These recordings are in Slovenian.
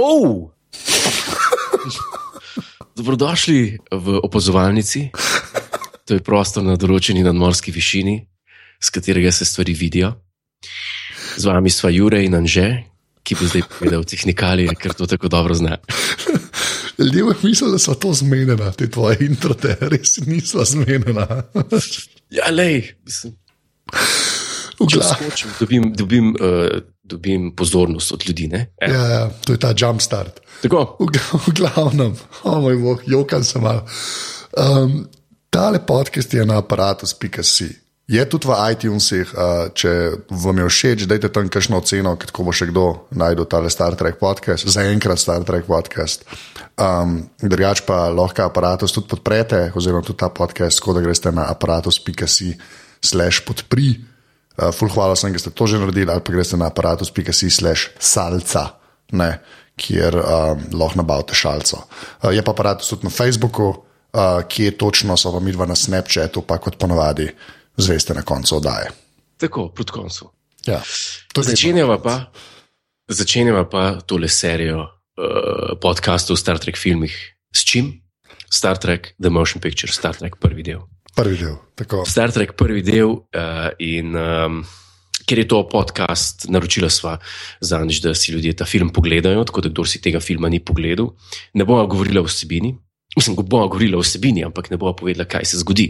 Oh! Dobrodošli v opazovalnici. To je prostor na določeni nadmorski višini, z katerega se stvari vidijo. Z vami sva Jure in Anže, ki bo zdaj povedal tehnikalije, ker to tako dobro zna. Ljudje mislijo, da so to zmenjena, te tvoje introte, res niso zmenjena. Ja, lej, mislim. Če skočim, dobim, dobim, uh, dobim pozornost od ljudi. ne? E, Ja, ja, to je ta jump start. Tako, V, v glavnem, o moj bog, jokam se mal. Um, tale podcast je na aparatus.si. Je tudi v iTunesih, uh, če vam je všeč, dajte tam kakšno oceno, kako bo še kdo najdel tale Star Trek podcast, zaenkrat Star Trek podcast. Um, drugač pa lahko aparatus tudi podprete, oziroma tudi ta podcast, tako da greste na aparatus.si slash podpri. Uh, ful hvala sem, da ste to že naredili, ali pa greste na aparatus.si slash salca, ne, kjer um, lahko nabavite šalco. Uh, je pa aparatus tudi na Facebooku, uh, kje točno so pa midva na Snapchatu, pa kot ponavadi, zveste na koncu oddaje. tako proti koncu. Ja, je. Začenjava pa, začenjava pa tole serijo uh, podkastov o Star Trek filmih. S čim? Star Trek, The Motion Picture, Star Trek prvi del. Prvi del. Tako. Star Trek prvi del uh, in um, ker je to podcast, naročila sva za nič, da si ljudje ta film pogledajo, tako da kdo si tega filma ni pogledal, ne bomo govorila o vsebini. Mislim, da bomo govorila o vsebini, ampak ne bomo povedala, kaj se zgodi,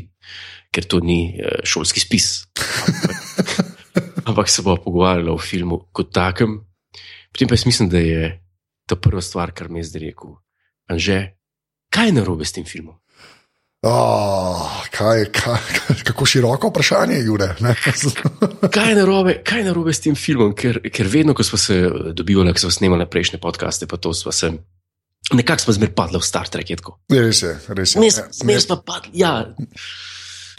ker to ni uh, šolski spis. Ampak, ampak se bomo pogovarjali o filmu kot takem. Potem pa jaz mislim, da je ta prva stvar, kar mi je zdaj rekel. Anže, kaj je narobe s tem filmom? Oh, kaj, kaj, kako široko vprašanje, Jure. ne? Kaj je narobe, kaj je narobe s tem filmom? Ker, ker vedno, ko smo se dobivali, ko smo snemali prejšnje podcaste, pa to smo se. Nekako smo zmer padli v Star Trek. je. Je, res je, res je. Zmer smo padli, ja,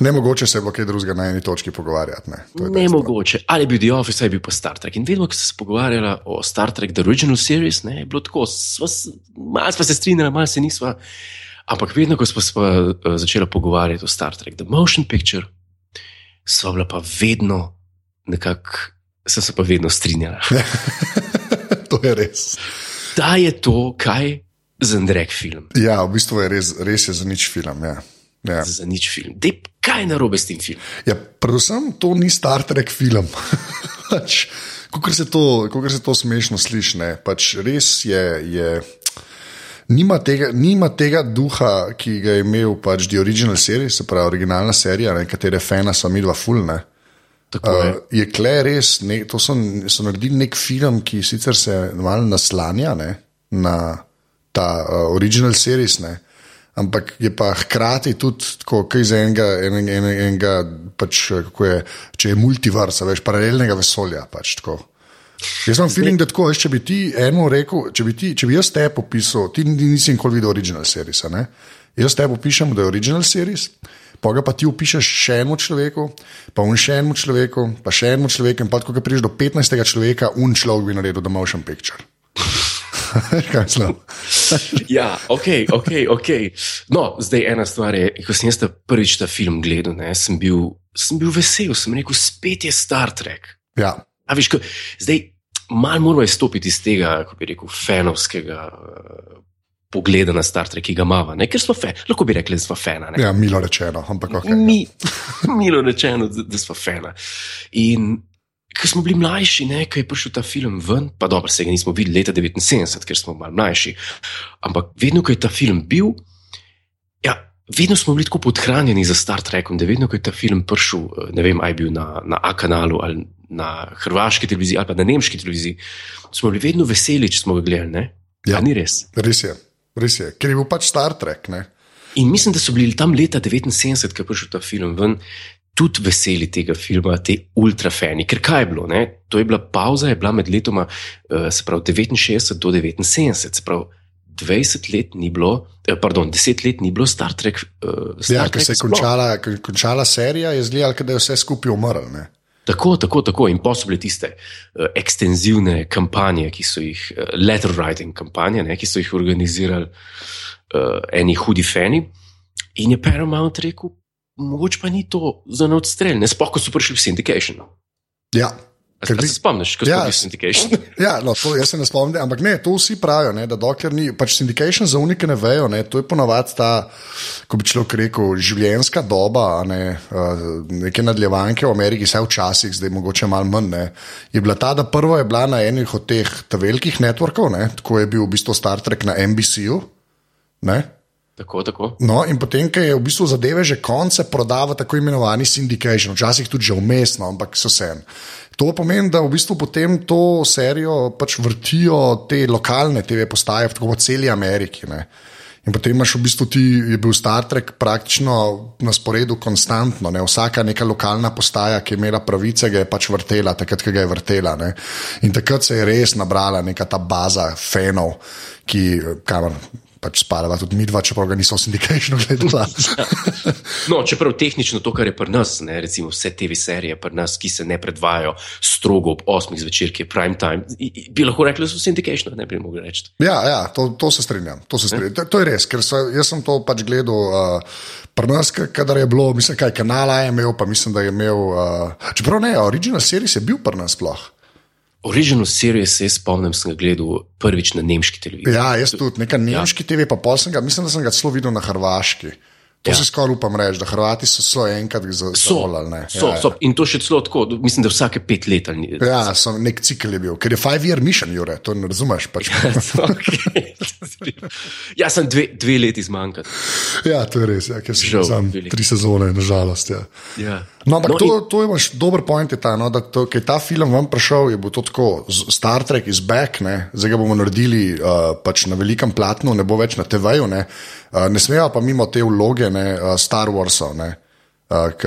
ne mogoče se bo kaj drugega na eni točki pogovarjati. Ne, je ne mogoče. Ali bi The Office, ali bi pa Star Trek. In vedno, ko smo se pogovarjali o Star Trek, The Original Series, ne, je bilo tako, sva malo smo se strinjali, malo se nismo. Ampak vedno, ko smo se uh, začeli pogovarjati o Star Trek, The Motion Picture, sva bila pa vedno nekako, sem se pa vedno strinjala. to je res. da je to kaj za drek film, Ja, v bistvu je res, res je za nič film. Ja. Ja. za nič film. Dej, kaj je narobe s tem filmom? Ja, predvsem to ni Star Trek film. pač, Kako se, to- se to smešno sliši, pač res je. je Nima tega, nima tega duha, ki ga je imel pač The Original Series, se pravi originalna serija, ne, katere fena so mi dva fulne. Tako je. Uh, je kle res, ne, to so, so naredili nek film, ki sicer se malo naslanja ne, na ta uh, original series, ne, ampak je pa hkrati tudi tako, kaj za enega, enega, enega, pač, eh, kako je, če je multivers, a veš, paralelnega vesolja. Pač, tako. Jaz imam feeling, da tako, če bi ti eno rekel, če bi, ti, če bi jaz te popisal, ti ni- nisi nikoli videl original series, a ne? Jaz te popišem, da je original series, pa ga pa ti opišeš še enemu človeku, pa un še enemu človeku, pa še enemu človeku, in pa ko prideš do 15. človeka, un človek bi naredil The Motion Picture. Veš, kaj mislim? Ja, ok, ok. okay. No, zdaj ena stvar je, ko sem jaz prvič ta film gledal, ne, sem, bil, sem bil vesel, sem rekel, spet je Star Trek. Ja, A veš, ko, zdaj malo moramo izstopiti iz tega, kako bi rekel, fenovskega uh, pogleda na Star Trek, ki ga imamo, ker smo fe, lahko bi rekli, da smo fena. ne. ja, milo rečeno, ampak ok. Mi, milo rečeno, da, da smo fena. In ko smo bili mlajši, ne, ko je prišel ta film ven, pa dobro, se ga nismo videli leta 79, ker smo malo mlajši. Ampak vedno, ko je ta film bil, ja, vedno smo bili tako podhranjeni za Star Trekom, da vedno, ko je ta film prišel, eh, ne vem, aj bil na, na A kanalu ali na hrvaški televiziji ali pa na nemški televiziji, smo bili vedno veseli, če smo ga gledali. Ne? Ja. A ni res. Res je, res je, ker je bil pač Star Trek. Ne? In mislim, da so bili tam leta 79, ko je prišel ta film ven, tudi veseli tega filma, te ultrafani. Ker kaj je bilo? Ne? To je bila pauza, je bila med letoma pravi 69 do 79, se pravi 20 let ni bilo, eh, pardon, 10 let ni bilo Star Trek. eh, Star Ja, ker se je končala, končala serija, je zgledalo, kot da je vse skupaj umrl. Ne? Tako, tako, tako. In pa so bile tiste uh, ekstenzivne kampanje, ki so jih, uh, letter writing kampanje, ne, ki so jih organizirali uh, eni hudi fani. In je Paramount rekel, mogoče pa ni to za odstrel, ne sploh, ko so prišli v syndication. Ja, Se- a se spomniš, ko Ja, smo bili s- syndication? Ja, no, to jaz se ne spomnim, ampak ne, to vsi pravijo, ne, da dokler ni, pač syndication za unike ne vejo, ne, to je ponovadi ta, ko bi človek rekel, življenjska doba, ne, uh, neke nadaljevanke v Ameriki, vsaj včasih, zdaj mogoče malo manj, ne, je bila ta, da prvo je bila na enih od teh velikih networkov, ne, tako je bil v bistvu Star Trek na NBC-ju, ne, Tako, tako. No, in potem, ko je v bistvu zadeve že konce, prodava tako imenovani syndication, včasih tudi že umestno, ampak so vse. To pomeni, da v bistvu potem to serijo pač vrtijo te lokalne TV postaje, tako po celi Ameriki. Ne. In potem imaš v bistvu ti, je bil Star Trek praktično na sporedu konstantno, ne. vsaka neka lokalna postaja, ki je imela pravice, ga je pač vrtela, takrat, ko ga je vrtela. Ne. In takrat se je res nabrala neka ta baza fanov, ki kamor. Pač spadava tudi mi dva, čeprav ga niso v sindikatu gledali. No, čeprav tehnično to, kar je pri nas, ne, recimo vse TV serije pri nas, ki se ne predvajajo strogo ob 8 zvečer, ki je prime time, bi lahko rekli, da so syndication, ne bi mogli reči. Ja, ja to, to se strinjam. To, se strinjam. To, to je res, ker so, jaz sem to pač gledal. Uh, Pri nas, ka- kadar je bilo, mislim, kaj kanala je imel, pa mislim, da je imel. Uh, čeprav ne, original series je bil pri nas sploh. Original series se spomnim, sem ga gledal prvič na nemški televiziji. Ja, jaz tudi, neka nemški TV, pa pol sem ga, mislim, da sem ga celo videl na Hrvaški. To ja. si skoraj upam reči, da Hrvati so celo enkrat So, zavolali. so, ja, so, in to še celo tako, mislim, da vsake pet let. ali ni- Ja, ja so, nek cikl je bil, ker je five year mission, Jure, to ne razumeš. Pač. Okay. Ja, sem dve, dve leti zmanjkal. ja, to je res, ja, ker sem sam veliko. tri sezone, nažalost. Ja. Ja. No, ampak no, to, in- to je dober point, je ta, no, da to, je ta film vam prišel, je bil to tako, Star Trek is back, ne, zdaj ga bomo naredili uh, pač na velikem platnu, ne bo več na TV-ju, ne, uh, ne smejo pa mimo te vloge ne, uh, Star Warsov. Ne. Uh, k,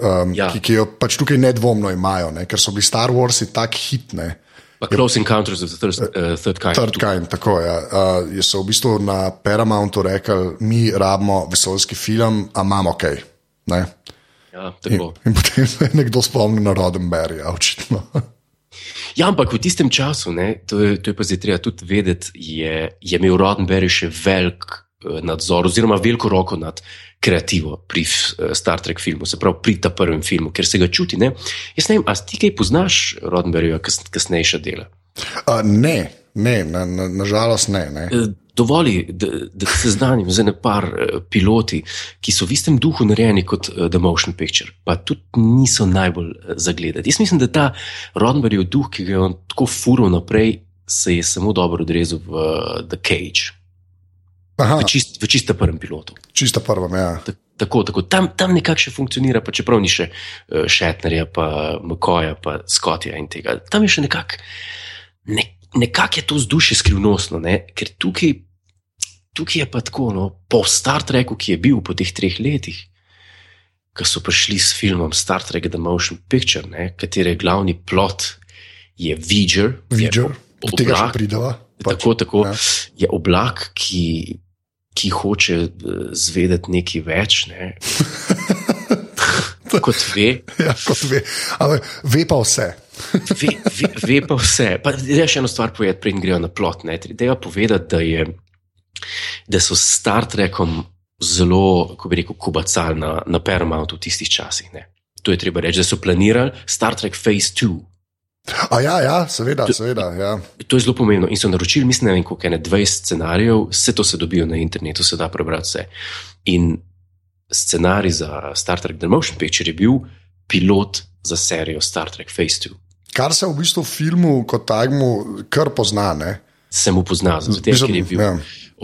um, Ja. ja. ki, ki jo pač tukaj nedvomno imajo, ne, ker so bili Star Warsi tako hitni. Pa Close Encounters of the Third, uh, third Kind. Third kind, tako je. Ja. Uh, so v bistvu na Paramountu rekli, mi rabimo vesoljski film, a imamo kaj. Ne? Ja, In, tako. in potem se je nekdo spomnil na Rodenberga, očitno. Ja, ampak v tistem času, ne, to, je, to je pa zdaj treba tudi vedeti, je, je imel Roddenberry še velik eh, nadzor, oziroma veliko roko nad kreativo pri eh, Star Trek filmu, se pravi pri tem prvem filmu, ker se ga čuti. Ne? Jaz ne vem, a ti kaj poznaš Roddenberryja kas, kasnejša dela? Uh, ne, ne, na, na, nažalost ne. ne. Eh, Dovoli, da, da te seznanim z ene par eh, piloti, ki so v istem duhu narejeni kot The Motion Picture, pa tudi niso najbolj zagledati. Jaz mislim, da ta Roddenberryjev duh, ki ga je on tako furil naprej, se je samo dobro odrezal v eh, The Cage, Aha, v, čist, v čista prvem pilotu. čisto prvo, ja. Ta- Tako, tako. Tam, tam nekako še funkcionira, pa čeprav ni še uh, Šetnerja, pa Mkoja, pa Skotja in tega. Tam je še nekako ne, nekak je to vzdušje skrivnostno, ne? ker tukaj, tukaj je pa tako, no, po Star Treku, ki je bil po teh treh letih, ko so prišli s filmom Star Trek The Motion Picture, ne? katere glavni plot je Vidger, Vidžer, je do tega še oblak, prideva. Pač, Tako, tako ja. je oblak, ki, ki hoče eh, zvedeti nekaj več, ne? kot ve. Ja, kot ve. Ampak ve pa vse. Ve, ve, ve pa vse. Pa, da še eno stvar povedati, preden grejo na plot. ne. Treba povedati, da, je, da so s Star Trekom zelo, kako bi rekel, kubacali na, na Paramountu v tistih časih. Ne. To je treba reči, da so planirali Star Trek Phase 2. A ja, ja, seveda, seveda. Ja. To je zelo pomembno. In so naročili, mislim, ne vem, koliko je ne 20 scenarijev, vse to se dobijo na internetu, se da prebrati vse. In scenarij za Star Trek The Motion Picture je bil pilot za serijo Star Trek Phase 2. Kar se v bistvu filmu kot takmu kar pozna. Ne? Sem upoznal, zato ker je bil ja.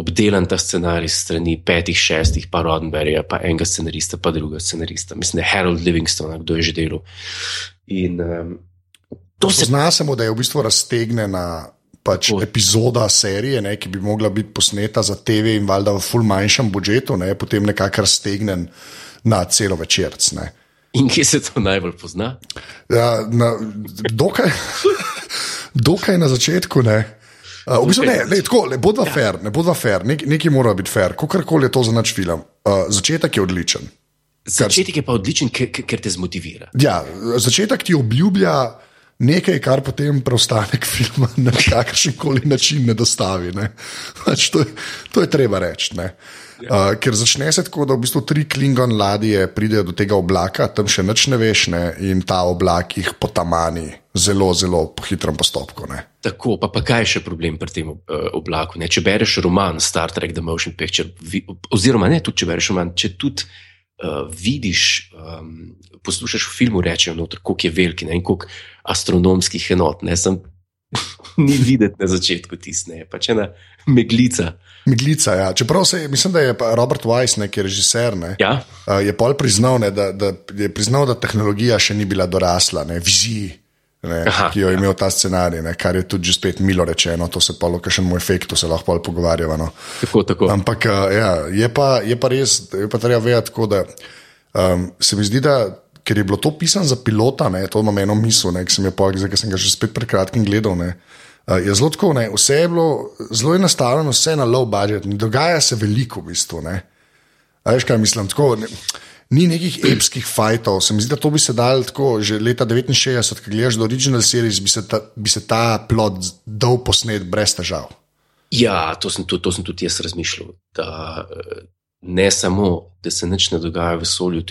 obdelan ta scenarij strani petih, šestih, pa Roddenberryja, pa enega scenarista, pa drugega scenarista. Mislim, da je Harold Livingston, kdo je že delal. In um, to se mu, da je v bistvu raztegnjena pač Tako. epizoda serije, ne, ki bi mogla biti posneta za TV in valjda v ful manjšem budžetu, ne, potem nekako raztegnjen na celo večerc. Ne. In kje se to najbolj pozna? Ja, na, dokaj, dokaj na začetku. Ne. Uh, v bistvu ne, ne, tako, ne bo dva fair, ne bo dva fair, nek, nekaj mora biti fair, kakorkoli je to za naš film. Uh, začetek je odličen. Začetek je pa odličen, ker- ker te zmotivira. Ja, začetek ti obljublja nekaj, kar potem preostanek filma na kakršen koli način ne dostavi. Ne. Pač to, je, to je treba reči. ne. Uh, ker začne se tako, da v bistvu tri klingon ladje pridejo do tega oblaka, tam še nič ne veš, ne, in ta oblak jih potamani zelo, zelo po hitrem postopku. Ne. Tako, pa, pa kaj je še problem pri tem uh, oblaku? Ne? Če bereš roman Star Trek The Motion Picture, vi, oziroma ne tudi če bereš roman, če tudi uh, vidiš, um, poslušaš v filmu, rečejo, noter, koliko je veliki ne? in koliko astronomskih enot. Ne? Sem ni videti na začetku tisne, pač ena meglica. Meglica, ja. Čeprav se, mislim, da je Robert Weiss, ki je režiser, ne, Ja, uh, je pol priznal, ne, da, da, je priznal, da tehnologija še ni bila dorasla, ne, viziji, ne, Aha, ki jo je imel ta scenarij, ne, kar je tudi že spet milo rečeno, to se pa lahko še mu efektu se lahko pol pogovarjava. No. tako, tako. Ampak uh, ja, je, pa, je pa res, je pa treba vedeti, tako, da um, se mi zdi, da ker je bilo to pisano za pilota, ne, to imam eno misel, ne, ki sem, jo pa, zdaj, ki sem ga že spet pred kratkim gledal. Ne, uh, je zelo tako, ne, vse je bilo zelo je nastavljeno, vse na low budget, ne dogaja se veliko v bistvu. Ne. A Veš, kaj mislim? Tako, ne, ni nekih epskih fajtov. Se mi zdi, da to bi se dal tako že leta 69, ki gledaš do original series, bi se ta, bi se ta plot dal posnet brez težav. Ja, to sem, tudi, to sem tudi jaz razmišljal. Da, eh, ne samo, da se nič ne dogaja v vesolju.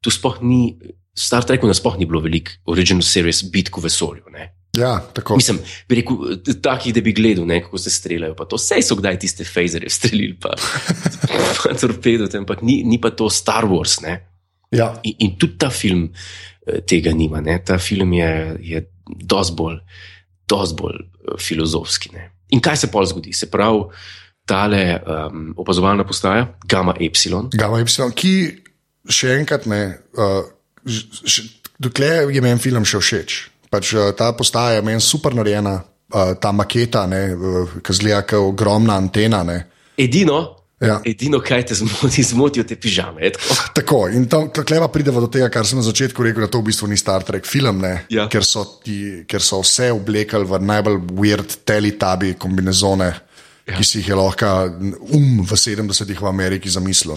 tu sploh ni, Star Treku nasploh ni bilo veliko original series bitk v vesolju. Ne. Ja, tako. Mislim, bi rekel, takih, da bi gledal, ne, kako se streljajo. Pa to vse so kdaj tiste fazerje streljili, pa, pa torpedo, ampak ni, ni pa to Star Wars. Ne. Ja. In, in tudi ta film eh, tega nima. Ne? Ta film je, je dosti bolj, dosti bolj eh, filozofski. Ne? In kaj se pol zgodi? Se pravi, tale um, opazovalna postaja, Gamma Epsilon, Gamma Y, ki še enkrat ne, uh, ž- š- dokler je meni film še všeč. Pač, uh, ta postaja je meni super narejena, uh, ta maketa, ki zgleda kot ogromna antena. Ne. edino, Ja. edino, kaj te zmoti, zmotijo te pižame. tako. Tako, in tam kleva pridemo do tega, kar sem na začetku rekel, da to v bistvu ni Star Trek film, ne, Ja. ker, so ti, ker so vse oblekali v najbolj weird teletabi kombinezone, ja. ki si jih je lahko um v 70-ih v Ameriki zamislil.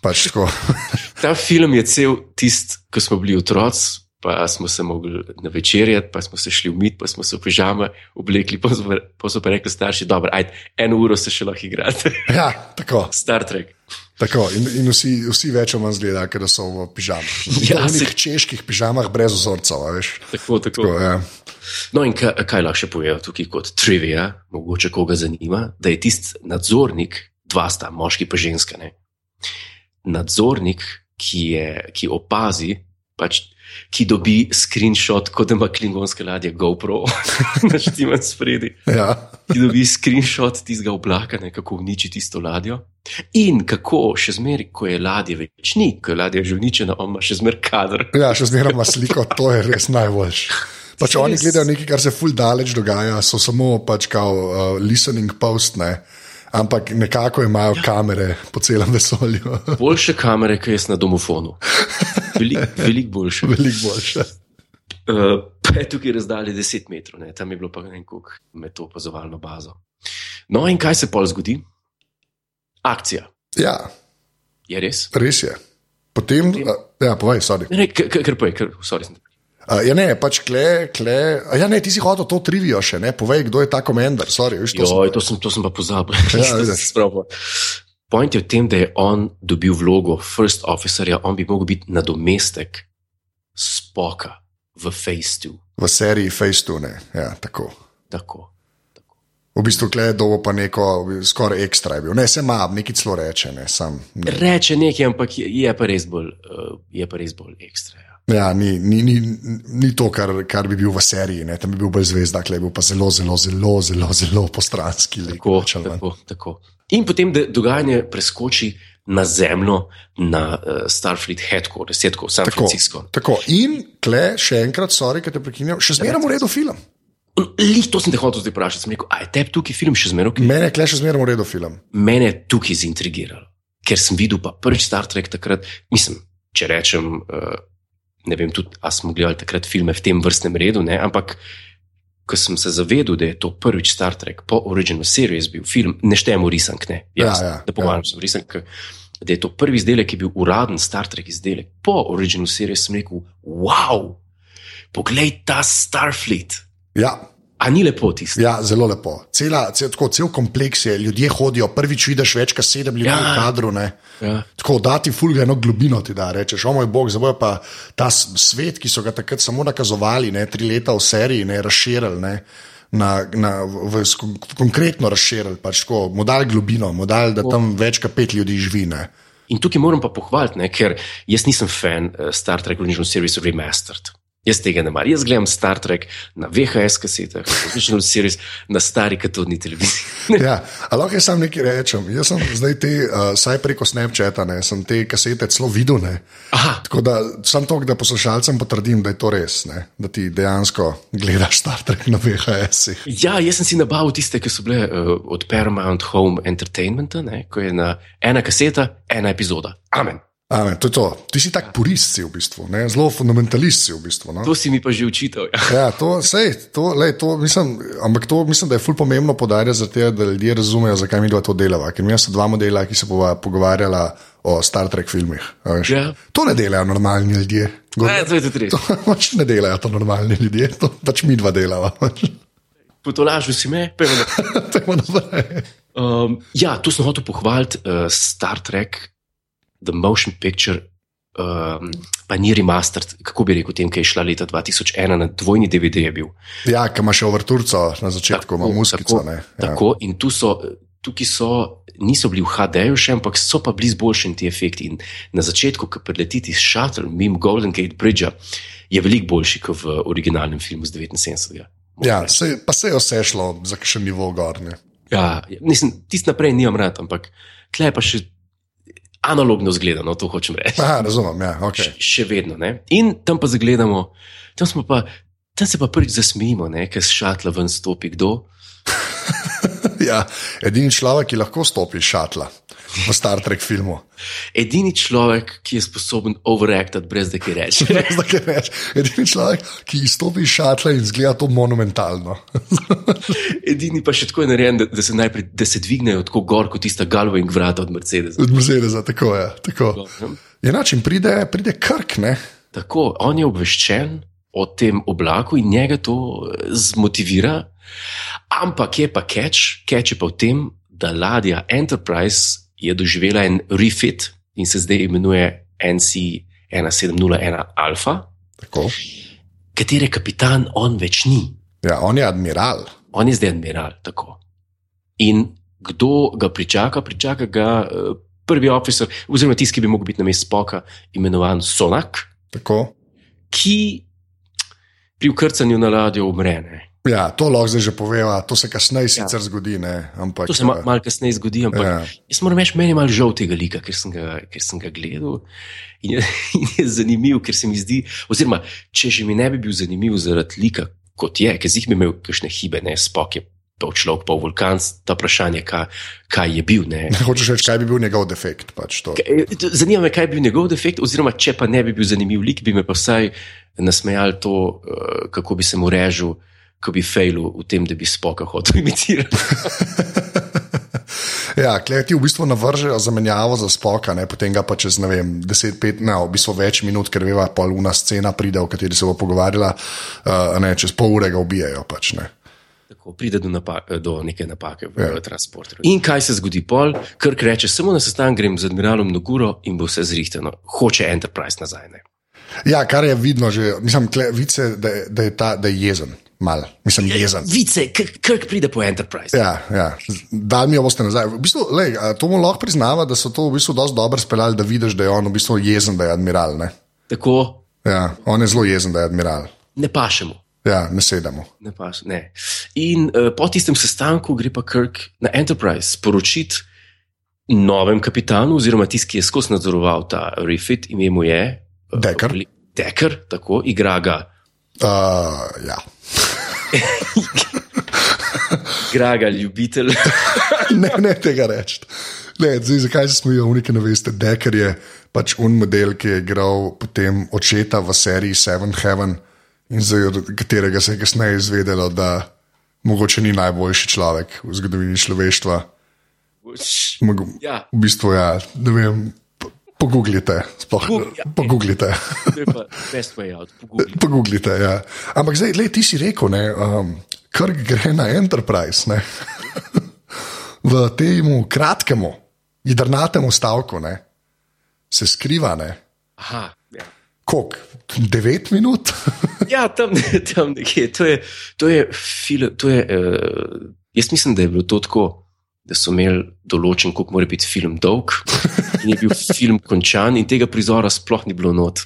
Pač. Ta film je cel tisti, ko smo bili otroci. Pa smo se mogli navečerjati, pa smo se šli umiti, pa smo se v pižame oblekli, pa so pa, so pa rekli starši: dobro, ajde, eno uro se še lahko igrate. ja, tako. Star Trek. Tako, in in vsi, vsi več ali manj zgleda, da so v pižamah. Ja, v se- nekih čeških pižamah brez vzorcev, a veš. Tako, tako. Tako, ja. No, in kaj, kaj lahko še povejo tukaj kot trivia, mogoče koga zanima, da je tisti nadzornik, dva sta, moški pa ženska. Ne? Nadzornik, ki, je, ki opazi, pač, ki dobi screenshot, kot da ima klingonske ladje GoPro, naštiman spredi. Ja. Ki dobi screenshot tistega oblaka, ne, kako uniči tisto ladjo. In kako še zmeraj, ko je ladje več ni, ko je ladja že uničena, on ima še zmeraj kader. ja, še zmeraj ima sliko, to je res najboljše. Pač Saj oni res. gledajo nekaj, kar se ful daleč dogaja, so samo pač kao uh, listening post, ne. ampak nekako imajo ja. kamere po celem vesolju. Boljše kamere, kot jaz na domofonu. Veliko velik boljše. Veliko boljše. Uh, pa je tukaj razdalje 10 metrov, ne? tam je bilo pa ne koliko med to opazovalno bazo. No, in kaj se pol zgodi? Akcija. Ja, Je res? res je. Potem, uh, ja, povej, sorry. Ne, ne, kar povej, ker sorry. sem Uh, ja, ne, pač kle, kle. Ja, ne, ti si hotel to trivijo še, ne, povej, kdo je ta komendar, sorry, veš, to sem- Joj, to sem, to sem pa pozabil. Ja, To Point je v tem, da je on dobil vlogo first officerja, on bi mogel biti nadomestek spoka v Face 2. v seriji Facetune. Ja, tako. Tako. V bistvu, kle, dobo pa neko, skoraj ekstra je bil. Ne, se ima, nekaj celo reče, ne, sam. Ne. Reče nekaj, ampak je, je pa res bolj, uh, je pa res bolj ekstra. Ja. Ja, ni, ni, ni, ni to, kar, kar bi bil v seriji, ne, tam bi bil bolj zvezda, kle, je bil pa zelo, zelo, zelo, zelo, zelo postranski. Tako, tako, tako. In potem da dogajanje preskoči na zemljo, na uh, Starfleet Headquarters, tako, San Tako, Francisco. tako. In, kle, še enkrat, sorry, ker te prekinjam, še zmeraj v redu film. Lih to sem te hotel zdaj vprašati. Sem rekel, a je tebi tukaj film še zmeraj? Okay? Mene je kle še zmeraj v redu film. Mene je tukaj zintrigiralo, ker sem videl pa prvič Star Trek takrat. Mislim, če rečem, uh, ne vem tudi, a smo gledali takrat filme v tem vrstnem redu, ne? ampak ko sem se zavedel, da je to prvič Star Trek po Original Series bil film, ne štejemo risank, ne. Ja, Jasno, ja, da pogovarjam se o risank. Da je to prvi izdelek, ki je bil uraden Star Trek izdelek po Original Series, sem rekel: wow, poglej ta Starfleet. Ja, A ni lepo tisto? Ja, zelo lepo. Cela, cel, tako, cel kompleks je, ljudje hodijo, prvič vidiš več kot sedem ljudi Ja. v kadru. ne. Ja. Tako da ti fulga eno globino ti da, rečeš, o moj bog, zdaj pa ta svet, ki so ga takrat samo nakazovali, ne, tri leta v seriji, ne, razširili. Ne. Na, na, v, v, konkretno razširili, pač tako, mu dali globino, mu dali, da tam več kot pet ljudi živi. Ne. In tukaj moram pa pohvaliti, ne, ker jaz nisem fan uh, Star Trek Original Series Remastered. Jaz tega ne maram. Jaz gledam Star Trek na VHS kasetah, Original Series na stari katodni televiziji. Ja, ali lahko jaz sam nekaj rečem? Jaz sem zdaj te, uh, saj preko Snapchata, ne, sem te kasete celo videl. Tako da sam to, da poslušalcem potrdim, da je to res, ne? da ti dejansko gledaš Star Trek na VHS-ih. ja, jaz sem si nabavil tiste, ki so bile uh, od Paramount Home Entertainmenta, ne, ko je na ena kaseta, ena epizoda. Amen. Amen, to je to. Ti si tak purist, si v bistvu, ne? zelo fundamentalist si v bistvu. No? To si mi pa že učital. Ja. Ja, to, sej, to, lej, to mislim, ampak to mislim, da je ful pomembno podarjati, da ljudje razumejo, zakaj mi dva to delava. Ker mi sta dva modela, ki se bova pogovarjala o Star Trek filmih. Ja. To ne delajo normalni ljudje. Gor- Ne, to. To pač ne delajo to normalni ljudje, to pač mi dva delava. pač. Potolažil si me, pojmo naprej. Um, ja, tu sem hotel pohvaliti uh, Star Trek, The Motion Picture, um, pa ni remastered, kako bi rekel, tem, ki je šla leta 2001 na dvojni DVD. Bil. Ja, ki ima še overturco na začetku, ima muskico. tako, ne. tako, in tu so, tukaj so, niso bili v HD-ju še, ampak so pa bili izboljšani ti efekti. In na začetku, ko preletiti s shuttle mimo Golden Gate Bridgea, je veliko boljši kot v originalnem filmu z 79. Ja, se, pa se je vse šlo za še nivo gornje. Ja, nisem, tist naprej nimam rad, ampak tle pa še analogno zgledano, to hočem reči. Aha, razumem, ja, okay. Še- Še vedno. Ne? In tam pa zagledamo, tam, pa, tam se pa prvič zasmejimo, ker s šatla ven stopi kdo. Ja, edini človek, ki lahko stopi šatla v Star Trek filmu. Edini človek, ki je sposoben overactati, brez da kaj reče. Res, da kaj reč. Edini človek, ki izstopi iz šatla in zgleda to monumentalno. Edini pa še tako je narejen, da, da se najprej da se dvignejo tako gor kot tista galving vrata od Mercedesa. Od Mercedesa, tako je. Tako. Enač in pride, pride krk, ne? Tako, on je obveščen o tem oblaku in njega to zmotivira. Ampak je pa catch, catch je pa v tem, da ladja Enterprise je doživela en refit in se zdaj imenuje NC1701 Alpha, Tako. katere kapitan on več ni. Ja, on je admiral. On je zdaj admiral. Tako. In kdo ga pričaka? Pričaka ga uh, prvi oficer, oziroma tisti, ki bi mogel biti na mestu spoka, imenovan Sonak, Tako. ki pri ukrcanju na ladjo umre. Ne. Ja, to lahko zdaj že poveva, to se kasneje Ja. sicer zgodi. Ne? Ampak, To se ma, eh, malo kasneje zgodi, ampak Ja. ja. jaz moram reči, meni je malo žal tega lika, ker sem ga, ker sem ga gledal. In je, in je zanimiv, ker se mi zdi, oziroma če že mi ne bi bil zanimiv zaradi lika, kot je, ker zih bi imel kakšne hibe, ne spok je. Pol človek, pol vulkan, ta vprašanje, kaj, kaj je bil. Ne. Hočeš reči, kaj bi bil njegov defekt? Pač to. Kaj- Zanima me, kaj bi bil njegov defekt, oziroma če pa ne bi bil zanimiv lik, bi me pa vsaj nasmejali to, eh, kako bi se mu režil, ko bi fejlu v tem, da bi spoka hotel imitirati. Ja, klej ti v bistvu navržejo zamenjavo za spoka, ne? potem ga pa čez ne vem, 10-15, ne, v bistvu več minut, ker veva, poluna scena pride, o kateri se bo pogovarjala, uh, ne, čez pol ure ga ubijajo. Pač, ne. Tako pride do, napa do neke napake v ja. transportu. In kaj se zgodi pol? Krk reče: samo na sestanek grem z admiralom na guro in bo vse zrihteno. Hoče Enterprise nazaj. Ne? ja, kar je vidno že, mislim, kle, vice, da, da, je ta, da je jezen, mal, mislim, jezen. Vice, Krk, Krk pride po Enterprise. Ja, ja. dal mi jo boste nazaj. V bistvu, lej, to mu lahko priznava, da so to v bistvu dosti dobro speljali, da vidiš, da je on v bistvu jezen, da je admiral. Ne? Tako Ja, on je zelo jezen, da je admiral. ne pašemo. Ja, ne sedemo. Ne paš, ne. In uh, po tistem sestanku gre pa Krk na Enterprise sporočiti novem kapitanu, oziroma tisti, ki je skozi nadzoroval ta refit, ime mu je uh, Decker. Decker, tako igra ga. Uh, ja. Igra ga ljubitelj. ne, ne tega reči. Ne, zdaj, zakaj se smejijo, unike ne veste? Deker je pač un model, ki je igral potem očeta v seriji Seven Heaven, in za katerega se je kasneje izvedelo, da mogoče ni najboljši človek v zgodovini človeštva. Ja, v bistvu, ja, ne vem, po- pogooglite, sploh out. Pogooglite. Pogooglite, ja. Ampak zdaj, le, ti si rekel, ne, um, Krk gre na Enterprise, ne? v tem kratkemu, jedrnatemu stavku, ne? se skriva. Ne? Aha, ja. Kok, devet minut? ja, tam, tam nekje. To je, to je film. To je, uh, jaz mislim, da je bilo to tako, da so imeli določen, koliko mora biti film dolg. In je bil film končan, in tega prizora sploh ni bilo not.